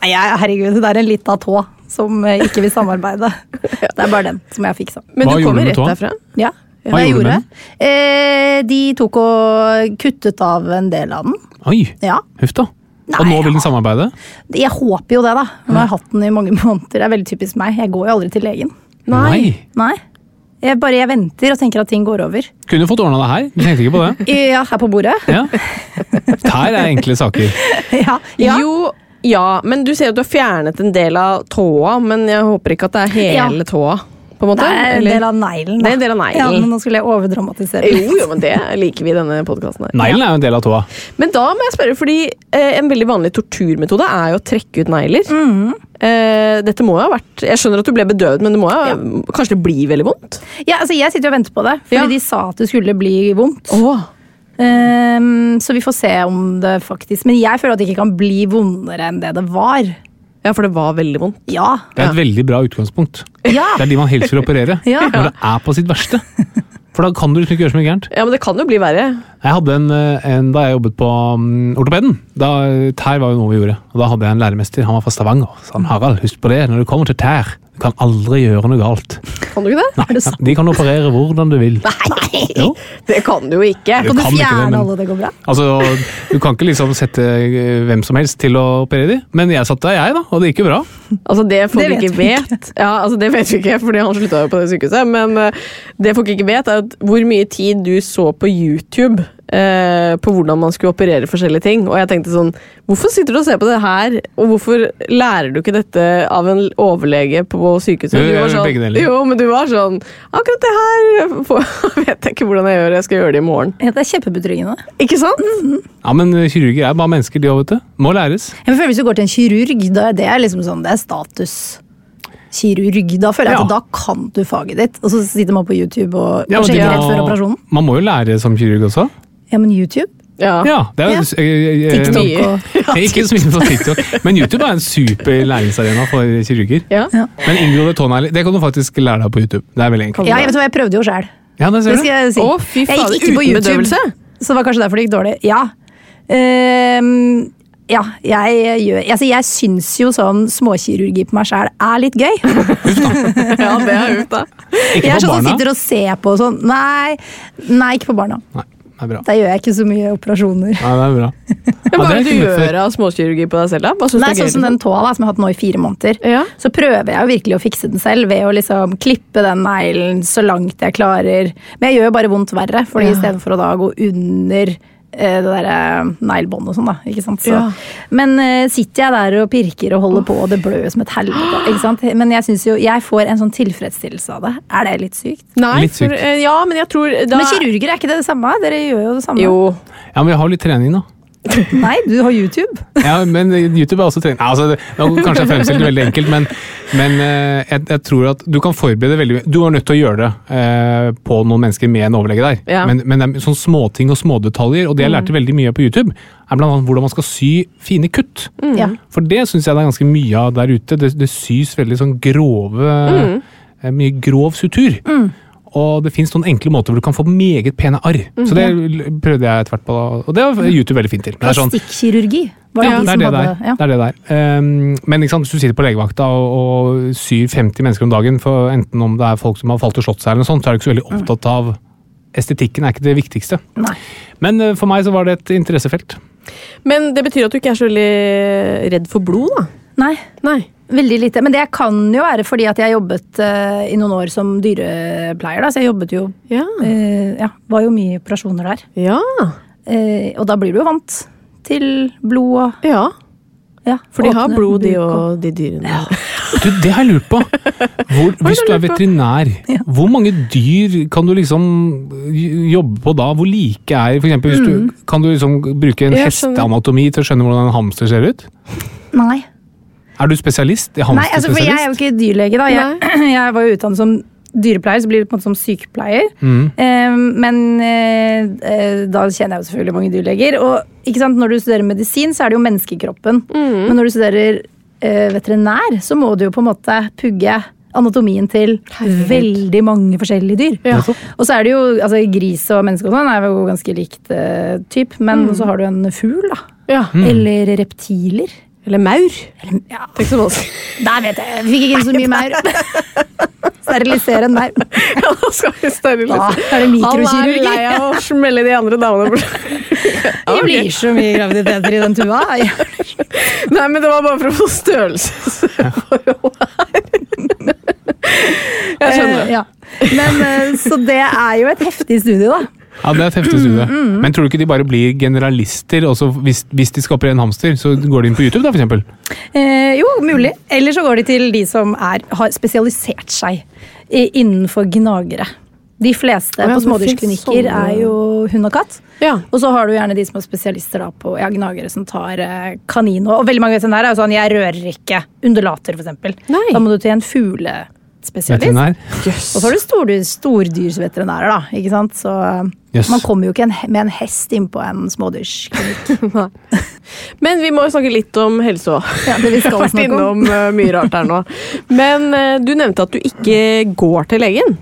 Nei, jeg, herregud, det er en lita tå som eh, ikke vil samarbeide. Det er bare den som jeg fiksa. Men Hva du kommer rett derfra. Ja, Hva jeg gjorde du med med Eh, de tok og kuttet av en del av den. Oi, Ja. huff da. Nei, og nå vil den samarbeide? Jeg håper jo det, da. Nå har jeg hatt den i mange måneder. Det er veldig typisk meg. Jeg går jo aldri til legen. Nei. Jeg bare jeg venter og tenker at ting går over. Kunne fått ordna det her. Du tenkte ikke på det? Ja, her på bordet. Ja. Her er enkle saker. Ja. ja. Jo, ja, men du ser at du har fjernet en del av tåa, men jeg håper ikke at det er hele Ja. tåa. På en Det er en del av neglen. Det er en del av neglen. Ja, men nå skulle jeg overdramatisere. Jo, jo, men det liker vi i denne podkasten. Neglen er jo en del av tåa. Men da må jeg spørre, fordi eh, en veldig vanlig torturmetode er jo å trekke ut negler. Mm. Eh, dette må jo ha vært Jeg skjønner at du ble bedøvet, men det må jo ja. kanskje det blir veldig vondt? Ja, altså Jeg sitter og venter på det, fordi Ja. de sa at det skulle bli vondt. Oh. Um, så vi får se om det faktisk Men jeg føler at det ikke kan bli vondere enn det det var. Ja, for det var veldig vondt. Ja. Det er et veldig bra utgangspunkt. Ja. Det er de man helst vil operere. Ja. Når det er på sitt verste. For da kan du liksom ikke gjøre så mye gærent. Ja, men det kan jo bli verre. Jeg hadde en, eh, en Da jeg jobbet på um, ortopeden, da, tær var jo noe vi gjorde. Og Da hadde jeg en læremester, han var fra Stavanger. Så han Harald, husk på det, når det kommer til tær, du kan aldri gjøre noe galt. Kan du ikke det? Nei, De kan operere hvordan du vil. Jo. Det kan du jo ikke. Du Kan du ikke det, fjerne men- alle, det går bra? Altså, Du kan ikke liksom sette eh, hvem som helst til å operere de, men jeg satt der, jeg, da, og det gikk jo bra. Altså Det folk Det vet ikke vet Ja, altså det vet vi ikke, fordi han slutta jo på det sykehuset. Men eh, det folk ikke vet, er at hvor mye tid du så på YouTube eh, på hvordan man skulle operere forskjellige ting. Og jeg tenkte sånn Hvorfor sitter du og ser på det her, og hvorfor lærer du ikke dette av en overlege på sykehuset? Jo, Du var sånn, jo, men du var sånn Akkurat det her får, vet jeg ikke hvordan jeg gjør, jeg skal gjøre det i morgen. Ja, det er kjempebetryggende. Ikke sant? Ja, Men kirurger er bare mennesker, de òg, vet du. Må læres. Jeg føler Hvis du går til en kirurg, da er det liksom sånn, det er status. kirurg. Da føler jeg Ja. at da kan du faget ditt. Og så sitter man på YouTube og, Ja, og sjekker rett før operasjonen. Man må jo lære som kirurg også. Ja, men YouTube? Ja. Ja, det er Ja. TikTok og Ikke så mye på TikTok, men YouTube er en super læringsarena for kirurger. Ja. Men inngrodde tånegler, det kan du faktisk lære deg på YouTube. Det er veldig enkelt. Ja, jeg vet hva, jeg prøvde jo sjøl. Ja, det ser Det du. skal jeg si. Å, fy jeg gikk ikke på YouTube, bedøvelse? så det var kanskje derfor det gikk dårlig. Ja. Um, ja, jeg gjør Altså, jeg syns jo sånn småkirurgi på meg sjæl er litt gøy. ja, det er ut, da. Ikke Jeg er sånn som sitter og ser på og sånn. Nei, nei, ikke på barna. Nei, det er bra. Der gjør jeg ikke så mye operasjoner. Nei, det er bra. Hva Ja, er du ikke gjør av småkirurgi på deg selv? da? Nei, sånn som den tåa da, som jeg har hatt nå i fire måneder. Ja. Så prøver jeg jo virkelig å fikse den selv ved å liksom klippe den neglen så langt jeg klarer. Men jeg gjør jo bare vondt verre, fordi Ja. i stedet for å da gå under det derre neglebåndet og sånn, da. Ikke sant? Så, Ja. Men uh, sitter jeg der og pirker og holder på, og det blør som et helvete. Ikke sant? Men jeg syns jo Jeg får en sånn tilfredsstillelse av det. Er det litt sykt? Nei, Litt sykt. for, eh, ja, men jeg tror da Men kirurger er ikke det det samme? Dere gjør jo det samme. Jo. Ja, men vi har litt trening nå. Nei, du har YouTube. Ja, men YouTube er også trening. Altså, det, kanskje jeg fremstiller det veldig enkelt, men, men eh, jeg, jeg tror at du kan forberede veldig mye. Du er nødt til å gjøre det eh, på noen mennesker med en overlege der. Ja. Men, men det er sånn småting og smådetaljer, og det jeg lærte veldig mye på YouTube, er annet hvordan man skal sy fine kutt. Ja. For det syns jeg det er ganske mye av der ute. Det, det sys veldig sånn grove mm. Mye grov sutur. Og det fins noen enkle måter hvor du kan få meget pene arr. Så det prøvde jeg etter hvert på, og det var YouTube veldig fint til. Sånn, Plastikkirurgi. Var det ja, de det er som det der. hadde ja. Det er det der. Um, men ikke sant, hvis du sitter på legevakta og, og syr 50 mennesker om dagen, for enten om det er folk som har falt og slått seg, eller noe sånt, så er du ikke så veldig opptatt av Estetikken er ikke det viktigste. Nei. Men uh, for meg så var det et interessefelt. Men det betyr at du ikke er så veldig redd for blod, da? Nei. Nei. Veldig lite. Men det kan jo være fordi at jeg jobbet uh, i noen år som dyrepleier. Da. Så jeg jobbet jo Ja. Uh, Ja, var jo mye operasjoner der. Ja. Uh, og da blir du jo vant til blod og ja. ja, For de har blod, de og de dyrene. Du, det har jeg lurt på! Hvor, hvis du er veterinær, hvor mange dyr kan du liksom jobbe på da? Hvor like er for eksempel, hvis du, Kan du liksom bruke en hesteanatomi til å skjønne hvordan en hamster ser ut? Nei. Er du spesialist? Nei, altså for jeg er jo ikke dyrlege, da. Jeg, jeg var jo utdannet som dyrepleier, så blir det på en måte som sykepleier. Mm. Eh, men eh, da kjenner jeg jo selvfølgelig mange dyrleger. Og ikke sant, når du studerer medisin, så er det jo menneskekroppen. Men når du studerer eh, veterinær, så må du jo på en måte pugge anatomien til veldig mange forskjellige dyr. Ja. Og så er det jo, altså Gris og menneske og sånn er jo ganske likt uh, typ, men så har du en fugl, da. Ja. Eller reptiler. Eller maur. Eller, ja, Tenk så vanskelig. der vet jeg. Jeg fikk ikke så mye maur. Sterilisere en maur. Ja, da skal vi sterilisere. Da er det Han er lei av å smelle de andre damene bort. Det blir så mye graviditeter i den tua. Nei, men det var bare for å få størrelsesforhold her. Jeg skjønner. Eh, ja. Men, eh, så det er jo et heftig studie, da. Ja, det er et heftig studie. Men tror du ikke de bare blir generalister? og så hvis, hvis de skaper en hamster, så går de inn på YouTube, da, for eksempel? Eh, jo, mulig. Eller så går de til de som er, har spesialisert seg innenfor gnagere. De fleste ja, på smådyrsklinikker finnes er jo hund og katt. Ja. Og så har du gjerne de som er spesialister da på ja, gnagere som tar eh, kanin. Og, og veldig mange veterinærer er jo sånn jeg rører ikke undulater, for eksempel. Da må du til en fuglespesialist. Yes. Og så har du stordyrsveterinærer, da. ikke sant? Så eh, Yes. man kommer jo ikke en, med en hest inn på en smådyrsklinikk. Men vi må jo snakke litt om helse òg. Ja, vi har vært innom eh, mye rart her nå. Men eh, du nevnte at du ikke går til legen.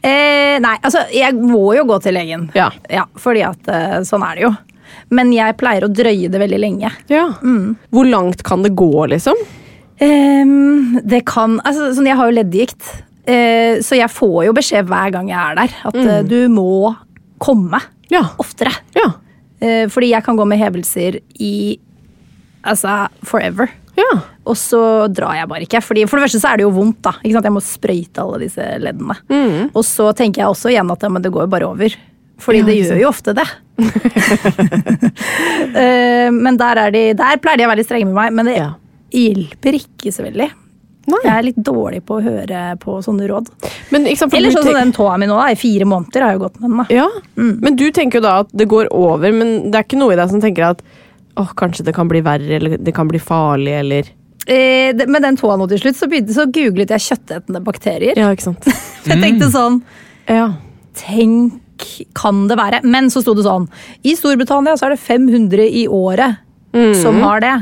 Eh, nei, altså jeg må jo gå til legen. Ja. ja fordi at eh, sånn er det jo. Men jeg pleier å drøye det veldig lenge. Mm. Hvor langt kan det gå, liksom? Ehm, det kan Altså, sånn, jeg har jo leddgikt. Eh, så jeg får jo beskjed hver gang jeg er der, at mm. du må komme Ja. oftere. Ja. Eh, fordi jeg kan gå med hevelser i altså forever. Ja. Og så drar jeg bare ikke. Fordi for det første så er det jo vondt. da. Ikke sant? Jeg må sprøyte alle disse leddene. Mm. Og så tenker jeg også igjen at ja, men det går jo bare over. Fordi Ja, det gjør jo ofte det. Eh, men der, er de, der pleier de å være litt strenge med meg. Men det hjelper ikke så veldig. Nei. Jeg er litt dårlig på å høre på sånne råd. Men, sant, Eller sånn som den tåa mi nå. da. I fire måneder har jeg jo gått med den. da. Ja, Men du tenker jo da at det går over, men det er ikke noe i deg som tenker at åh, kanskje det kan bli verre, eller det kan bli farlig, eller eh, det- med den tåa nå til slutt, så, begynte, så googlet jeg kjøttetende bakterier. Ja, ikke sant. Jeg tenkte sånn Ja. Tenk, kan det være? Men så sto det sånn I Storbritannia så er det 500 i året som har det.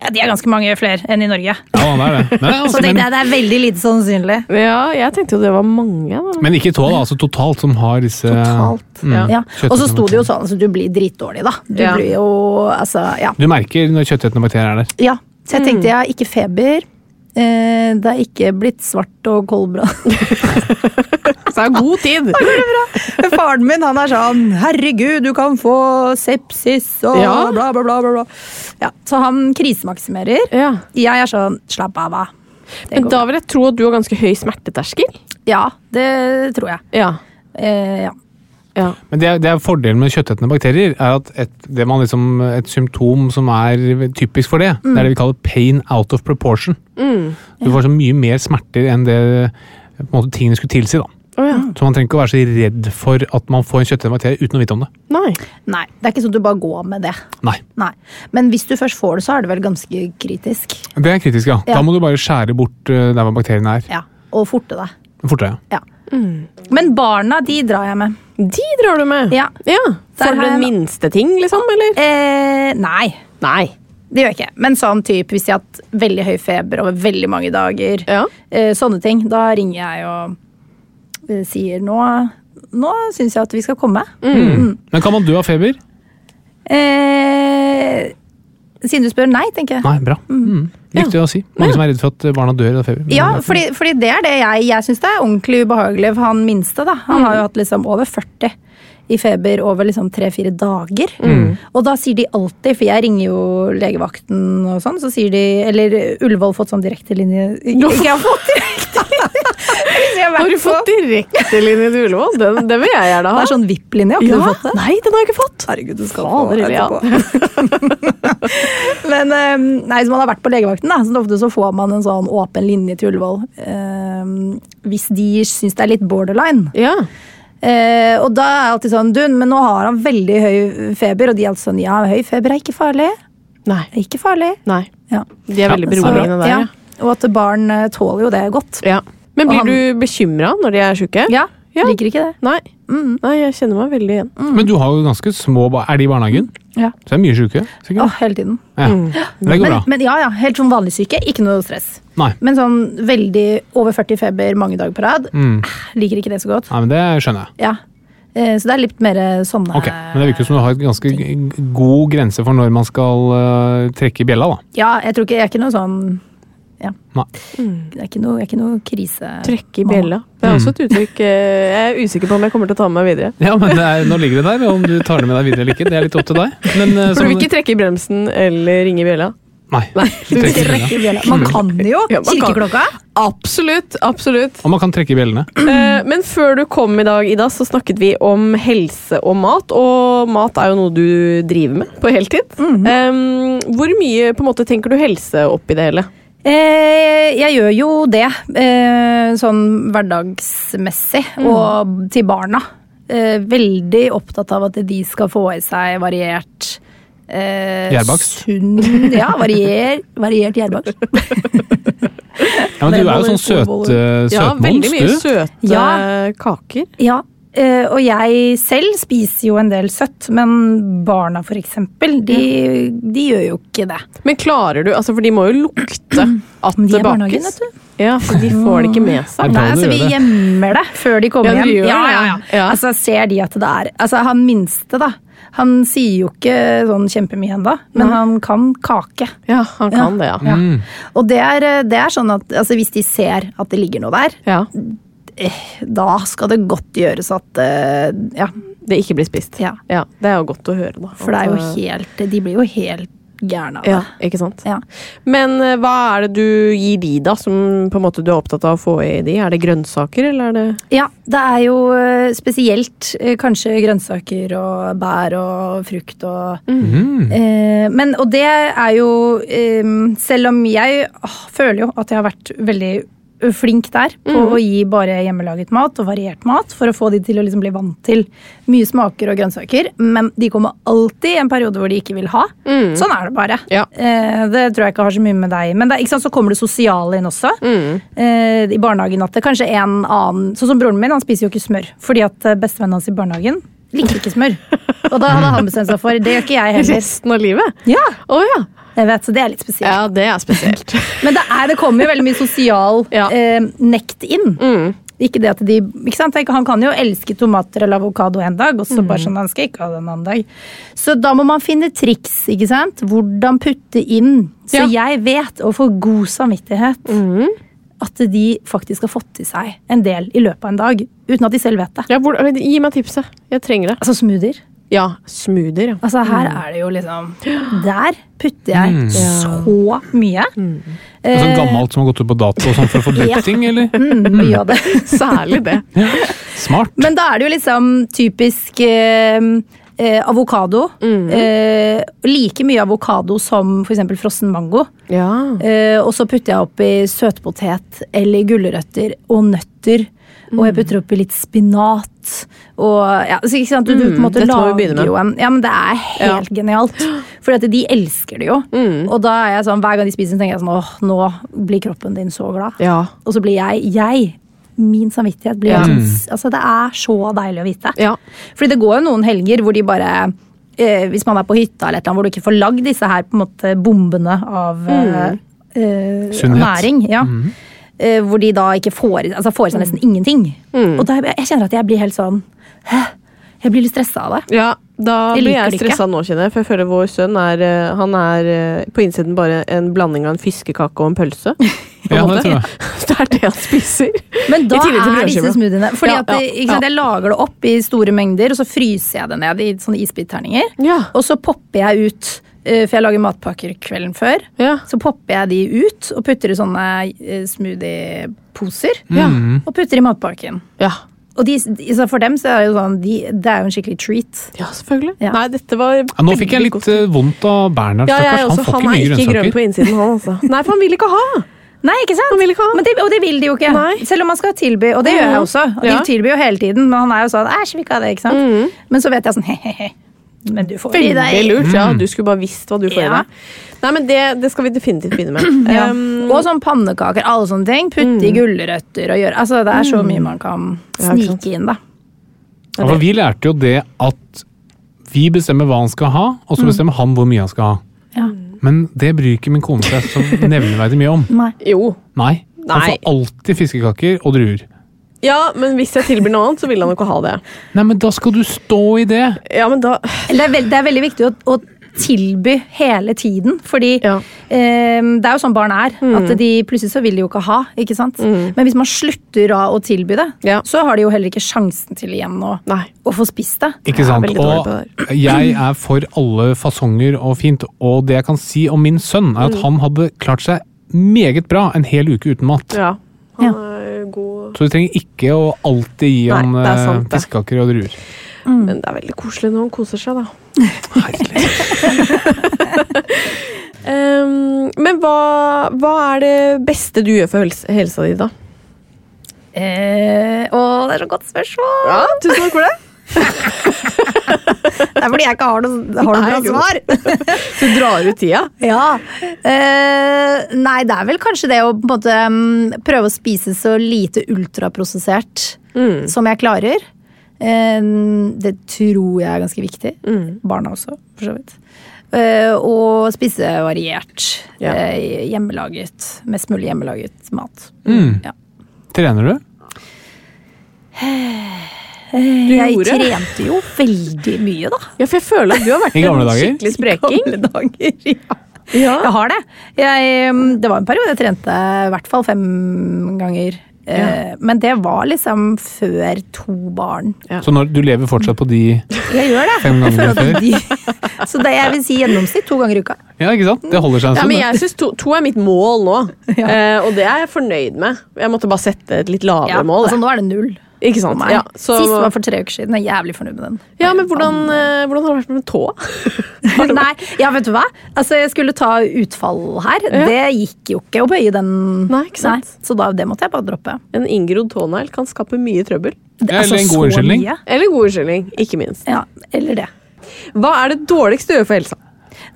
Ja, De er ganske mange flere enn i Norge. Ja, det er det. Men, Så altså, tenkte jeg det er veldig lite sannsynlig. ja, jeg tenkte jo det var mange. Da. men ikke tå, da. Altså totalt som har disse Totalt. Mm. Ja. Ja. Og så sto det jo sånn, så du blir dritdårlig, da. Du Ja. blir jo, altså, ja. Du merker når kjøttetende bakterier er der. ja. Så jeg tenkte jeg har ikke feber. Eh, det er ikke blitt svart og koldbrann. Så det er god tid. Faren min han er sånn Herregud, du kan få sepsis og Ja. bla, bla, bla. bla, bla. Ja, så han krisemaksimerer. Ja. Jeg er sånn slapp av, hva. Men går da vil jeg tro at du har ganske høy smerteterskel. Ja, det tror jeg. Ja. Eh, ja. Ja. Men det det er Fordelen med kjøttetende bakterier er at et, det man liksom, et symptom som er typisk for det, det er det vi kaller pain out of proportion. Du får så mye mer smerter enn det på en måte, tingene skulle tilsi. da. Oh, ja. Så man trenger ikke å være så redd for at man får en kjøttetende bakterie uten å vite om det. Nei. Nei, det er ikke sånn at du bare går med det. Nei. Nei. Men hvis du først får det, så er det vel ganske kritisk. Det er kritisk, ja. Ja. Da må du bare skjære bort eh, der hvor bakteriene er. Ja. Og forte deg. Fortere. Ja. Men barna, de drar jeg med. De drar du med. Ja. ja. Der For den minste ting, liksom? Eller? Eh, nei. Nei. Det gjør jeg ikke. Men sånn type hvis jeg har hatt veldig høy feber over veldig mange dager, Ja. eh, sånne ting, da ringer jeg og eh, sier nå nå syns jeg at vi skal komme. Men kan man dø av feber? Eh, siden du spør nei, tenker jeg. Nei, bra. Mm. Viktig å si. Mange som er redd for at barna dør av feber. Ja, fordi, fordi det er det jeg Jeg syns det er ordentlig ubehagelig for han minste. da Han har jo hatt liksom over 40 i feber over liksom tre-fire dager. Og da sier de alltid, for jeg ringer jo legevakten og sånn, så sier de Eller Ullevål fått sånn direktelinje Ikke jeg har fått direktelinje! har, Har du fått direktelinje til Ullevål? Den, den vil jeg gjerne ha. Det er sånn VIP-linje, har ikke du fått det? Nei, den har jeg ikke fått. Herregud, du skal Fader, få ja. etterpå. Men eh, nei, så man har vært på legevakten, da, så ofte så får man en sånn åpen linje til Ullevål. eh, hvis de syns det er litt borderline. Ja. Eh, og da er jeg alltid sånn Dun, men nå har han veldig høy feber. Og de er alltid sånn Ja, høy feber er ikke farlig. Nei. Det er ikke farlig. Nei. Ja. De er veldig beroligende der, ja. ja. Og at barn eh, tåler jo det godt. ja. Men blir han- du bekymra når de er sjuke? Ja, Ja. Liker ikke det. Nei. Nei, jeg kjenner meg veldig igjen. Men du har jo ganske små barn. Er de i barnehagen? Ja. Så det de mye? Åh, sikkert? hele tiden. Ja. Det går Men, bra. men ja, ja, helt sånn vanlig syke. Ikke noe stress. Nei. Men sånn veldig over 40 feber mange dager på rad. Mm. Liker ikke det så godt. Nei, men det skjønner jeg. Ja. Eh, Så det er litt mer sånne Ok, Men det virker som du har et ganske god grense for når man skal eh, trekke i bjella, da. Ja, jeg tror ikke Jeg er ikke noe sånn ja. Nei. Det er ikke noe, er ikke noe krise. Trekke i bjella. Det er også et uttrykk eh, Jeg er usikker på om jeg kommer til å ta med meg videre. Ja, men det er, Nå ligger det der, om du tar det med deg videre eller ikke, det er litt opp til deg. Men, eh, For du vil ikke trekke i bremsen eller ringe i bjella? Nei. Nei. du trekker i bjella. Trekke i bjella. Man kan jo! Ja, man kan. Kirkeklokka. Absolutt. absolutt. Og man kan trekke i bjellene. Eh, Men før du kom i dag, Ida, så snakket vi om helse og mat. Og mat er jo noe du driver med på heltid. Eh, Hvor mye på en måte tenker du helse oppi det hele? Eh, jeg gjør jo det, eh, sånn hverdagsmessig, og til barna. Eh, veldig opptatt av at de skal få i seg variert eh, Gjærbakst? Ja, varier, variert gjærbakst. Ja, men du er jo sånn søt, eh, Ja, veldig mye søte Ja. kaker. Ja, og jeg selv spiser jo en del søtt, men barna for eksempel, de, de gjør jo ikke det. Men klarer du Altså, for de må jo lukte at de det bakes. vet du. Ja, for de får det ikke med seg. Nei, altså Vi gjemmer det før de kommer Ja, de hjem. ja, ja, ja. ja. Ja. Altså Ser de at det er Altså Han minste, da. Han sier jo ikke sånn kjempemye ennå, men han kan kake. Ja, han kan det, ja. Ja. Mm. Og det er, det er sånn at altså, hvis de ser at det ligger noe der, ja. Da skal det godt gjøres at eh, Ja. Det ikke blir spist. ja. Ja, Det er jo godt å høre, da. For det er jo eh, helt De blir jo helt gærne av det. Ja, ikke sant? Ja. Men eh, hva er det du gir de, da, som på en måte du er opptatt av å få i de? Er det grønnsaker, eller er det Ja, det er jo eh, spesielt eh, kanskje grønnsaker og bær og frukt og Mm. eh, Men, og det er jo eh, Selv om jeg åh, føler jo at jeg har vært veldig flink der på Mm. å gi bare hjemmelaget mat og variert mat for å få de til å liksom bli vant til mye smaker og grønnsaker. Men de kommer alltid i en periode hvor de ikke vil ha. Sånn er det bare. Mm. Ja. Eh, det tror jeg ikke har så mye med deg Men det, ikke sant, så kommer det sosiale inn også. Mm. Eh, I barnehagen at det kanskje en annen Sånn som broren min, han spiser jo ikke smør. Fordi at eh, bestevennen hans i barnehagen liker ikke smør. Og da hadde han bestemt seg for det gjør ikke jeg heller. Resten av livet? Ja, Oh, ja. Jeg vet, så det er litt spesielt. Ja, det er spesielt. Men det, er, det kommer jo veldig mye sosial Ja. eh, nekt inn. Ikke det at de, ikke sant? Han kan jo elske tomater eller avokado en dag, og så bare sånn, han skal ikke ha det en annen dag. Så da må man finne triks. ikke sant? Hvordan putte inn. Så jeg vet, og får god samvittighet, at de faktisk har fått i seg en del i løpet av en dag. Uten at de selv vet det. Ja, hvor, gi meg tipset. Jeg trenger det. Altså smoothier. Ja, smoother. Altså Her er det jo liksom Der putter jeg så mye. Det er sånn gammelt som har gått ut på dato og sånn for å få Ja. ting, eller? Mm, mye av det. Særlig det. Smart. Men da er det jo liksom typisk eh, eh, avokado. Eh, like mye avokado som f.eks. frossen mango. Ja. Eh, og så putter jeg oppi søtpotet eller gulrøtter og nøtter. Og jeg putter oppi litt spinat. Og, ja, så ikke sant? Du, du på en måte dette må vi begynne lager jo en Ja, men det er helt genialt. For de elsker det jo. Og da er jeg sånn, hver gang de spiser, så tenker jeg sånn åh, nå blir kroppen din så glad. Ja. Og så blir jeg, jeg min samvittighet blir Ja. sånn, altså Det er så deilig å vite. Ja. Fordi det går jo noen helger hvor de bare eh, Hvis man er på hytta eller et eller annet, hvor du ikke får lagd disse her på en måte bombene av mm. eh, næring. Ja. Eh, hvor de da ikke får, altså får i seg nesten ingenting. Og da, jeg kjenner at jeg blir helt sånn Hæ? Jeg blir litt stressa av det. Ja, da Jeg blir jeg stressa nå, kjenner jeg. For jeg føler vår sønn er eh, Han er eh, på innsiden bare en blanding av en fiskekake og en pølse. Ja, det tror jeg. Det er det han spiser. Men da er disse smoothiene Fordi Ja, at det, ja, sant. Jeg lager det opp i store mengder, og så fryser jeg det ned i sånne isbitterninger. Ja. Og så popper jeg ut, eh, for jeg lager matpakker kvelden før. Ja. Så popper jeg de ut og putter i sånne eh, smoothieposer. Ja. Og putter i matpakken. Ja. Og de, for dem så er det jo sånn, de, det er jo en skikkelig treat. ja, selvfølgelig. Ja. Nei, dette var Ja, nå fikk jeg litt godt. eh, vondt av Bernhard, ja, jeg stakkars. også. Han får Han ikke er mye ikke grønn grønnsaker. på innsiden, han altså. Nei, for han vil ikke ha! Nei, ikke sant? Han vil ikke ha. Men det, og det vil de jo ikke. Nei. Selv om man skal tilby, og det gjør jeg også. Og Ja. De tilbyr jo hele tiden, men han er jo sånn æsj, vi ikke ha det, ikke sant. Men så vet jeg sånn he-he-he. Men du får Veldig deg. lurt. Ja, du skulle bare visst hva du får i Ja. deg. Nei, men det, det skal vi definitivt begynne med. Ja. Um, og sånn pannekaker, alle sånne ting. Putte i gulrøtter og gjøre Altså, det er så mye man kan Ja, ikke sant. snike inn, da. Ja, for vi lærte jo det at vi bestemmer hva han skal ha, og så bestemmer han hvor mye han skal ha. Ja. Men det bryr ikke min kone seg så nevneverdig mye om. Nei. jo. Nei. Han Nei. får alltid fiskekaker og druer. Ja, men hvis jeg tilbyr noe annet, så vil han ikke ha det. Nei, men da skal du stå i det! Ja, men da Det er, veld, det er veldig viktig å, å tilby hele tiden. Fordi Ja. eh, det er jo sånn barn er. At de plutselig så vil de jo ikke ha. ikke sant? Men hvis man slutter da å tilby det, Ja. så har de jo heller ikke sjansen til igjen å, Nei. å få spist det. Ikke sant? Jeg Og jeg er for alle fasonger og fint. Og det jeg kan si om min sønn, er at Mm. han hadde klart seg meget bra en hel uke uten mat. Ja. Han er god Så du trenger ikke å alltid gi han det er eh, fiskekaker og druer. Men det er veldig koselig når han koser seg, da. Herlig. Um, men hva, hva er det beste du gjør for hels helsa di, da? Eh, å, det er så godt spørsmål! Ja, tusen takk for det. Det er fordi jeg ikke har noe, har noe Nei, bra svar. Du drar ut tida. Ja. Uh, nei, det er vel kanskje det å på en måte, um, prøve å spise så lite ultraprosessert som jeg klarer. Uh, det tror jeg er ganske viktig. Barna også, for så vidt. Uh, og spise variert. Ja. eh, hjemmelaget. Mest mulig hjemmelaget mat. Mm. Ja. Trener du? Jeg gjorde? trente jo veldig mye, da. Ja, for jeg føler at du har vært en skikkelig spreking. Gamle dager, ja. Ja. Jeg har det. Jeg, mm, det var en periode jeg trente i hvert fall fem ganger. Ja. Men det var liksom før to barn. Så når, du lever fortsatt på de Jeg gjør det. Fem gangene de, så det jeg vil si gjennomsnitt to ganger i uka. Ja, ikke sant? Det holder seg en Ja, stund. men jeg synes to, to er mitt mål nå, eh, og det er jeg fornøyd med. Jeg måtte bare sette et litt lavere Ja, mål. altså. Nå er det null. Ikke sant? Ja, så, Sist var for tre uker siden. Jeg er jævlig fornøyd med den. ja, men hvordan, eh, hvordan har det vært med tåa? Nei, ja, vet du hva? Altså, jeg skulle ta utfall her. Ja. Det gikk jo ikke å bøye den. Nei, ikke sant? så da, det måtte jeg bare droppe. En inngrodd tånegl kan skape mye trøbbel. Det, altså, eller en god unnskyldning. Eller en god unnskyldning, ikke minst. Ja, eller det. Hva er det dårligste du gjør for helsa?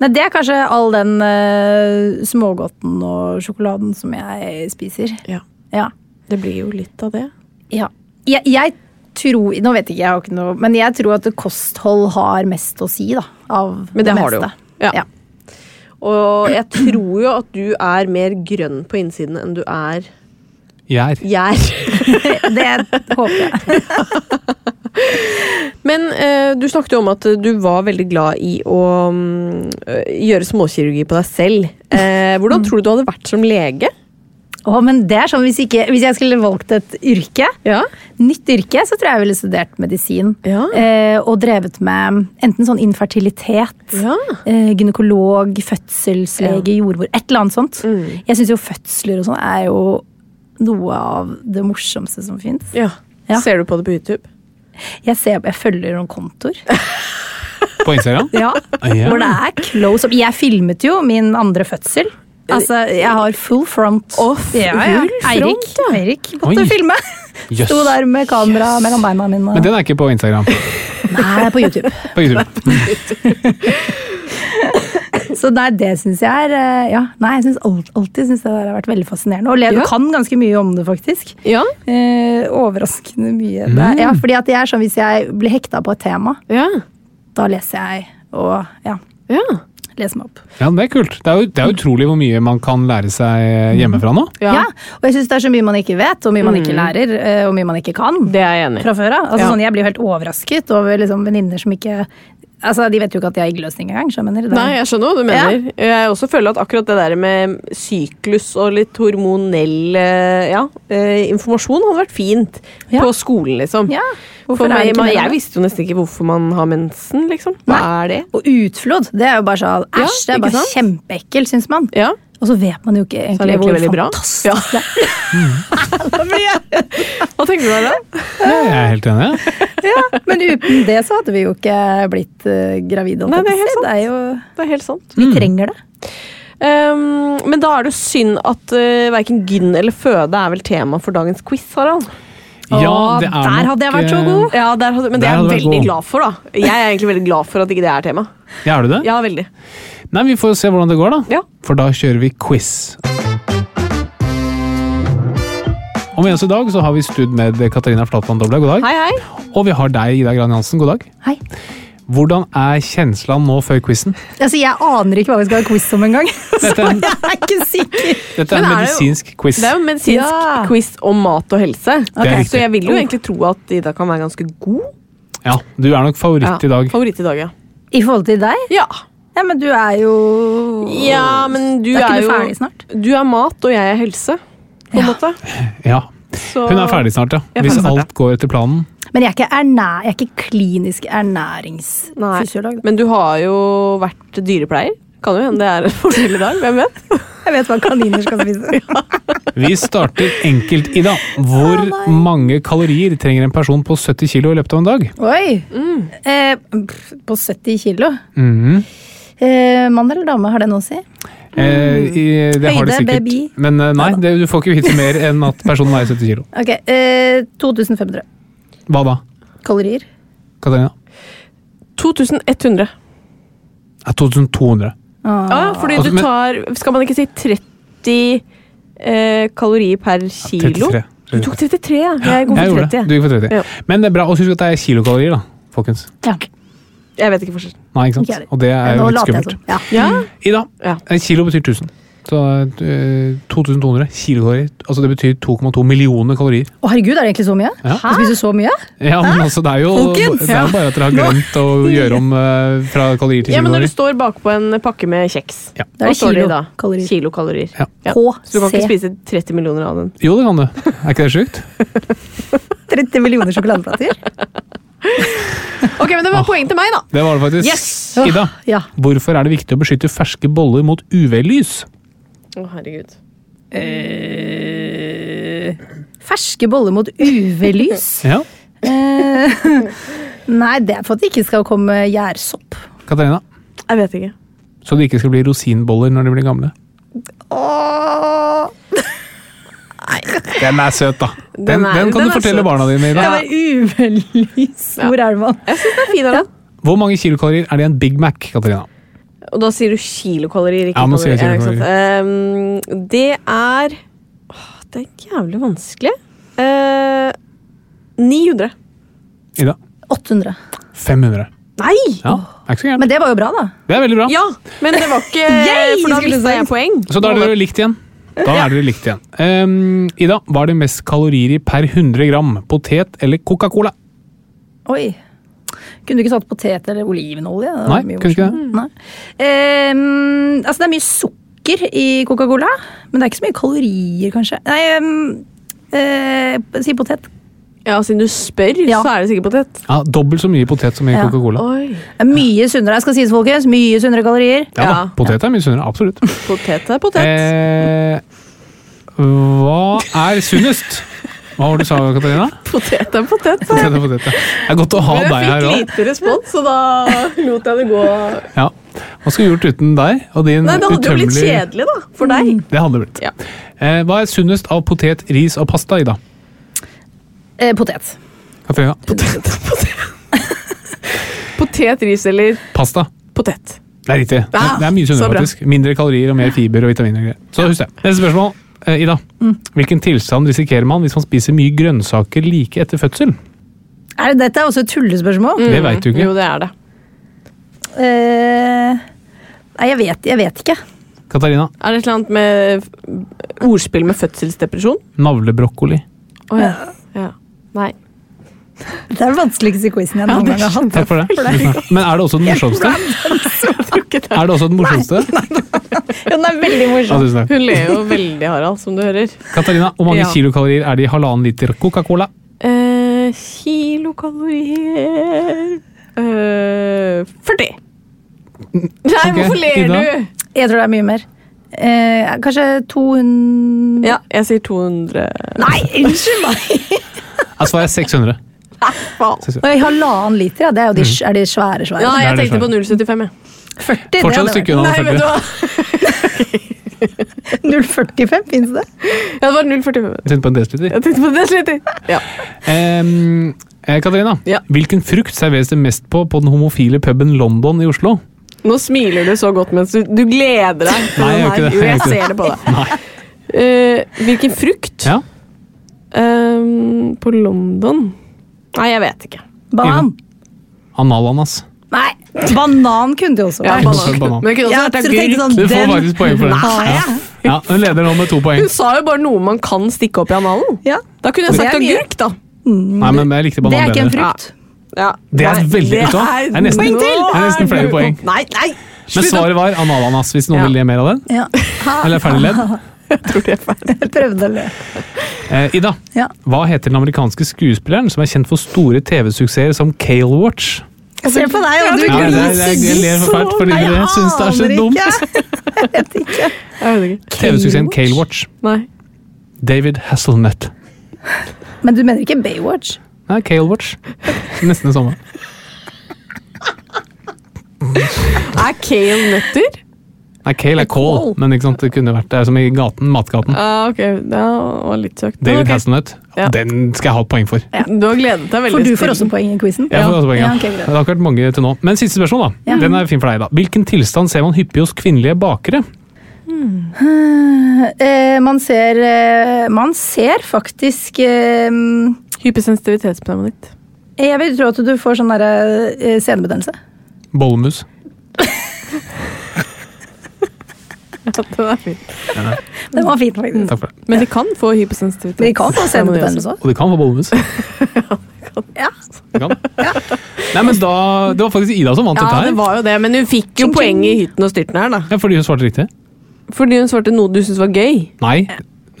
Nei, det er kanskje all den uh, smågodten og sjokoladen som jeg spiser. Ja. Ja. Det blir jo litt av det. ja. Jeg, jeg tror Nå vet ikke jeg, har ikke noe Men jeg tror at kosthold har mest å si, da. Av Men det det, har det jo. Ja. Ja. Og jeg tror jo at du er mer grønn på innsiden enn du er Gjær. gjær. Det håper jeg. Men eh, du snakket jo om at du var veldig glad i å um, gjøre småkirurgi på deg selv. Eh, hvordan tror du du hadde vært som lege? Å, men det er sånn, hvis, ikke, hvis jeg skulle valgt et yrke, Ja. nytt yrke, så tror jeg jeg ville studert medisin. Ja. Eh, og drevet med enten sånn infertilitet, Ja. eh, gynekolog, fødselslege, jordmor, et eller annet sånt. Mm. Jeg syns jo fødsler og sånn er jo noe av det morsomste som fins. ja. Ja. Ser du på det på YouTube? Jeg, ser, jeg følger noen kontoer. På Instagram? Ja. Ja. Hvor det er close up. Jeg filmet jo min andre fødsel. Altså, jeg har full front. Å, full Eirik, front, ja. Eirik måtte Oi. filme. Yes. Sto der med kamera mellom beina mine. Men den er ikke på Instagram. Nei, på YouTube. På YouTube. Så nei, det syns jeg er eh, Ja, nei, jeg synes alltid synes det har vært veldig fascinerende. Og Leo Ja. kan ganske mye om det, faktisk. Ja. Eh, overraskende mye. Mm. Mm. ja, fordi at jeg er sånn, Hvis jeg blir hekta på et tema, Ja. da leser jeg og ja, ja. Leser meg opp. Ja, det er kult. Det er, jo, det er utrolig hvor mye man kan lære seg hjemmefra nå. Ja. Ja. Og jeg syns det er så mye man ikke vet, og mye man ikke lærer, eh, og mye man ikke kan. Det er jeg enig i. fra før av. Altså, Ja. sånn, jeg blir jo helt overrasket over liksom, venninner som ikke Altså, De vet jo ikke at de har eggløsning engang. så jeg mener. Det er- Nei, jeg skjønner hva du mener. Jeg også føler at akkurat det der med syklus og litt hormonell eh, ja, eh, informasjon hadde vært fint Ja. på skolen, liksom. Ja, For hvorfor meg, man, jeg visste jo nesten ikke hvorfor man har mensen, liksom. Hva er det? Og utflod, det er jo bare sånn Ja, Æsj, det er bare sant? kjempeekkelt, syns man. Ja, Og så vet man jo ikke egentlig egentlig hvor fantastisk Ja. det er. Hva tenker du da? Ja, jeg er helt enig. Men uten det så hadde vi jo ikke blitt uh, gravide. Nei, det er helt sant. det er jo, Det er helt sant. vi trenger det. Um, men da er det synd at uh, verken gyn eller føde er vel tema for dagens quiz, Harald. Ja, det er der nok, hadde jeg vært så eh, god. Ja, der, hadde- men det er jeg veldig god. glad for, da. Jeg er egentlig veldig glad for at ikke det er tema. Ja, er du det? Ja, veldig. Nei, vi får se hvordan det går, da. Ja. For da kjører vi quiz. Og med oss i dag så har vi stud med Katarina Flatland Doble. God dag. Hei, hei. Og vi har deg, Ida Gran Jansen. God dag. Hei. Hvordan er kjenslene nå før quizen? Altså, Jeg aner ikke hva vi skal ha quiz om engang. Så Dette jeg er ikke sikker. Dette er en er jo- medisinsk quiz. Det er jo en medisinsk Ja. quiz om mat og helse. Er. Så jeg vil jo egentlig tro at Ida kan være ganske god. Ja, Du er nok favoritt i dag. Favoritt i dag, ja. I forhold til deg? Ja, Ja, men du er jo ja men du Er er, jo ferdig snart? Du er mat, og jeg er helse, på en måte. Ja, Så, Hun er ferdig snart, ja. Jeg Hvis snart, alt går etter planen. Men jeg er ikke, ernæ jeg er ikke klinisk ernæringsfysiolog. Men du har jo vært dyrepleier. Kan jo hende det er en forskjellig i dag. Hvem vet? Jeg vet hva kaniner skal spise. Vi starter enkelt, Ida. Hvor mange kalorier trenger en person på 70 kilo i løpet av en dag? Oi! Eh, på 70 kilo. Mhm. Eh, mann eller dame, har det noe å si? Eh, i- det har det Høyde, sikkert. baby. Men eh, nei, det, du får ikke vite mer enn at personen veier 70 kilo. Ok, eh, 2500 Hva da, kalorier. Katarina? 2100. Ja, 2200. Ah. Ja, fordi Altså, du tar Skal man ikke si 30 eh, kalorier per kilo? 33. Du tok 33, ja. Jeg går Jeg for gjorde 30. det. Du gikk for 30. Ja. Men det er bra. Og husk at det er kilokalorier, da, folkens. Ja. Jeg vet ikke forskjellen. Nei, ikke sant? Og det er jo litt skummelt. Ja. Ja. Ida, Ja. en kilo betyr 1000. Så eh, 2200 kilokalorier. Altså det betyr 2,2 millioner kalorier. Å herregud, er det egentlig så mye? Ja. Du spiser så mye? Ja, men altså det er jo Folkens! det er bare at dere har glemt å gjøre om uh, fra kalorier til ja, men når du det står bakpå en pakke med kjeks, Ja. Da står det da? kilokalorier. Kilokalorier. Ja. Ja. Så du kan ikke spise 30 millioner av den. Jo, det kan du. Er ikke det sjukt? 30 millioner sjokoladeplater. Ok, men det var poeng til meg, da. Det var det faktisk. Yes! Ida, Ja. hvorfor er det viktig å beskytte ferske boller mot UV-lys? Å, herregud. Eh, Ferske boller mot UV-lys. Ja. Eh, nei, det er for at det ikke skal komme gjærsopp. Katarina? Jeg vet ikke. Så det ikke skal bli rosinboller når de blir gamle? Åh, Den er søt, da. Den, Den er- den kan den du fortelle søt. barna dine, det Ida. Ja. Er det man? Jeg syns den er fin. Aran. Hvor mange kilokalorier er det i en Big Mac, Katarina? Og da sier du kilokalorier, ikke Ja, kalorier. Ja, kilokalorier. sant? Ehm, det er Åh, Det er jævlig vanskelig. Uh, 900. Ida? 800. 500. Nei! Ja, er ikke så. Men det var jo bra, da. Det er veldig bra. Ja, men det var ikke Yay, For da mista jeg poeng. Så da er dere likt igjen. Da er dere likt igjen. Um, Ida, hva er det mest kalorier i per 100 gram? Potet eller Coca-Cola? Oi. Kunne du ikke satt potet eller olivenolje? Nei, kunne ikke det. Nei. Um, altså, det er mye sukker i Coca-Cola, men det er ikke så mye kalorier, kanskje. Nei, um, uh, si potet. Ja, Siden du spør, Ja. så er det sikkert potet. Ja, Dobbelt så mye potet som i Ja. Coca-Cola. Oi. Det er mye sunnere. Jeg skal sies, folkens. Mye sunnere kalorier. Ja da, Ja. potet er mye sunnere. Absolutt. Potet er potet. Eh, hva er sunnest? Hva var det du sa, Katarina? Potet er potet. sa Potet er potet, ja. Det er godt å ha Men deg jeg her fikk òg. lite respons, så da lot jeg det gå. Ja. Hva skulle vi gjort uten deg og din Nei, Det hadde jo blitt utømmelige kjedelig, da. For deg. Det hadde det blitt. Ja. Eh, hva er sunnest av potet, ris og pasta, Ida? Eh, potet. Katarina? Potet, Potet, ris eller Pasta. potet. Det er riktig. Det er, Ah, det er mye så sunnere, bra. faktisk. Mindre kalorier og mer fiber og vitaminer. og greier. Så husk det. Neste spørsmål. Eh, Ida. Mm. Hvilken tilstand risikerer man hvis man spiser mye grønnsaker like etter fødsel? Er det, dette er også et tullespørsmål. Det vet du ikke. Jo, det er det. Eh, nei, jeg vet, jeg vet ikke. Katarina. Er det et eller annet med ordspill med fødselsdepresjon? Navlebrokkoli. Å ja. Ja. Nei. Det er den vanskeligste quizen jeg noen gang har hatt. Takk for det. Men er det også den morsomste? Er det også den morsomste? Den er veldig morsom. Hun ler jo veldig, Harald, som du hører. Katarina, hvor mange Ja. kilokalorier er det i halvannen liter Coca-Cola? Eh, kilokalorier eh, 40! Nei, okay. hvorfor ler Ida? du? Jeg tror det er mye mer. Eh, kanskje 200 Ja, jeg sier 200 Nei, unnskyld meg! Jeg svarer 600. faen. Oi, halvannen liter, ja. Det er jo de, er de svære, svære. Ja, jeg tenkte på 0,75, jeg. 40, det Fortsatt et hadde stykke unna Nei, men du 40. hva? 0,45, fins det? Ja, det var 0,45. Jeg tenkte på en desiliter. Jeg tenkte på det sliter. Ja. Ehm, eh, Katarina, Ja. hvilken frukt serveres det mest på på den homofile puben London i Oslo? Nå smiler du så godt mens du, du gleder deg. til Nei, jeg den gjør ikke her. det. Jo, Jeg gjør ikke ser det på deg. Nei. Eh, hvilken frukt? Ja, Ehm, på London Nei, jeg vet ikke. Banan. Analanas. Nei, banan kunne det også Ja, banan. banan. Men det kunne også vært agurk. sånn, Du får den faktisk poeng for den. har Ja. Ja, Hun leder nå med to poeng. Hun sa jo bare noe man kan stikke opp i analen. Ja. Da kunne jeg sagt agurk, da. Nei, men jeg likte banan bedre. Det er ikke en frukt. Ja. Det er veldig- vet du? Det er nesten- det er nesten flere poeng. Nei, nei! Men svaret var analanas, hvis noen Ja. vil le mer av den. Ja. Eller er ferdig ledd? Jeg tror det er ferdig. Jeg prøvde å le. Eh, Ida, Ja. hva heter den amerikanske skuespilleren som er kjent for store TV-suksesser som Kale Watch? Jeg ser på deg, og du Ja, det er- jeg, ler for fælt fordi Nei, syns det er så dumt. Jeg vet ikke. TV-suksessen Kale Watch. Nei. David Hasselnut. Men du mener ikke Baywatch? Nei, Kale Watch. Nesten det samme. Er kale nøtter? Nei, Kale er kål, men ikke sant? det kunne vært det er som i gaten, matgaten. Ah, ok, det var litt søkt. David okay. Hasselnøtt. Ja. Den skal jeg ha et poeng for. Du har gledet deg veldig. For du får også poeng i quizen? Jeg får også poeng, ja. Ja, okay, det har ikke vært mange til nå. Men siste spørsmål, da. Ja. Den er fin for deg, da. Hvilken tilstand ser man hyppig hos kvinnelige bakere? Eh, man ser eh, Man ser faktisk eh, Hypersensitivitetspneumonitt. Jeg vil tro at du får sånn eh, senebetennelse. Bollemus. Ja, den er fin. Den var fin, faktisk. Takk for det. Men de kan få hypersensitivitet. De kan få senebetennelse òg. Og de kan få bollemus. Ja. De kan. Nei, men da, Det var faktisk Ida som vant Ja, dette det var jo det, men hun fikk jo poeng i hytten og styrten her, da. Ja, fordi hun svarte riktig. Fordi hun svarte noe du syntes var gøy. Nei,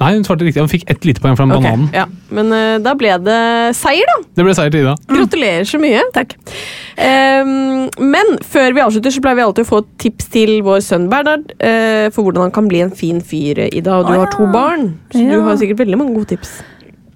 Nei hun svarte riktig. Hun fikk ett lite poeng fra okay, bananen. ja. Men uh, da ble det seier, da. Det ble seier til Ida. Gratulerer så mye. Takk. Um, men før vi avslutter, så pleier vi alltid å få tips til vår sønn Bernhard uh, for hvordan han kan bli en fin fyr, Ida. Og du Å, har to barn, så Ja. du har sikkert veldig mange gode tips.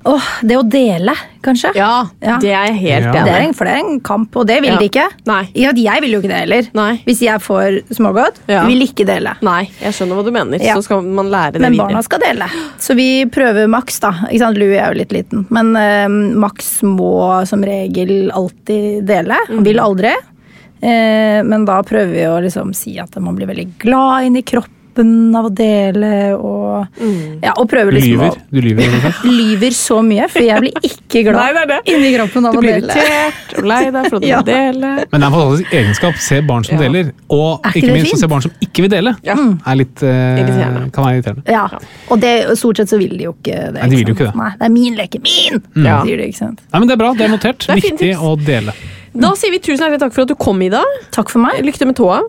Åh, det å dele, kanskje. Ja, Ja. det er jeg helt Ja. Enig er i. for det er en kamp, og det vil Ja. de ikke. Nei. Ja, jeg vil jo ikke det heller. Nei. Hvis jeg får smågodt, Ja. vil ikke dele. Nei, jeg skjønner hva du mener. Ja. Så skal man lære det Men videre. barna skal dele. Så vi prøver maks, da. Ikke sant? Louis er jo litt liten. Men uh, Max må som regel alltid dele. Mm. Han vil aldri. Uh, men da prøver vi å liksom si at man blir veldig glad inni kroppen av å dele, og, Mm. ja, og prøver liksom lyver. Du lyver. Lyver så mye, for jeg blir ikke glad Nei, det er det. inni kroppen av Du å blir dele. irritert og lei deg for at du Ja. vil dele. Men det er en fantastisk egenskap. Se barn som Ja. deler. Og ikke ikke minst å se barn som ikke vil dele. Ja. Er litt, uh, kan være irriterende. Ja, og det, stort sett så vil de jo ikke det. Nei, de vil jo ikke det. Nei, det er min leke. Min! Ja. Sier de, ikke sant? Nei, men Det er bra. Det er notert. Det er Viktig å dele. Da sier vi tusen hjertelig takk for at du kom, Ida. Takk for meg. Lykke til med tåa.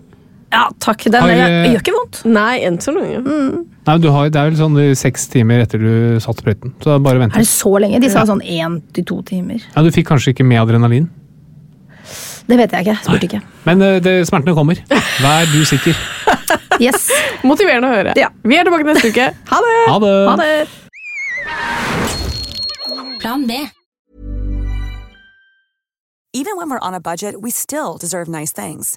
Ja, takk. Den Har, jeg, jeg gjør ikke vondt. Nei, enn så lenge. Mm. Nei, du har, Det er vel sånn seks timer etter du satt sprøyten. Så bare vent. Er det så lenge? De sa sånn én til to timer. Ja, Du fikk kanskje ikke med adrenalin, Det vet jeg ikke. Spurte ikke. men eh, det, smertene kommer. Vær du sikker. Yes. Motiverende å høre. Ja. Vi er tilbake neste uke. Ha det! Ha det! Ha det. Plan B. Even when we're on a budget, we still deserve nice things.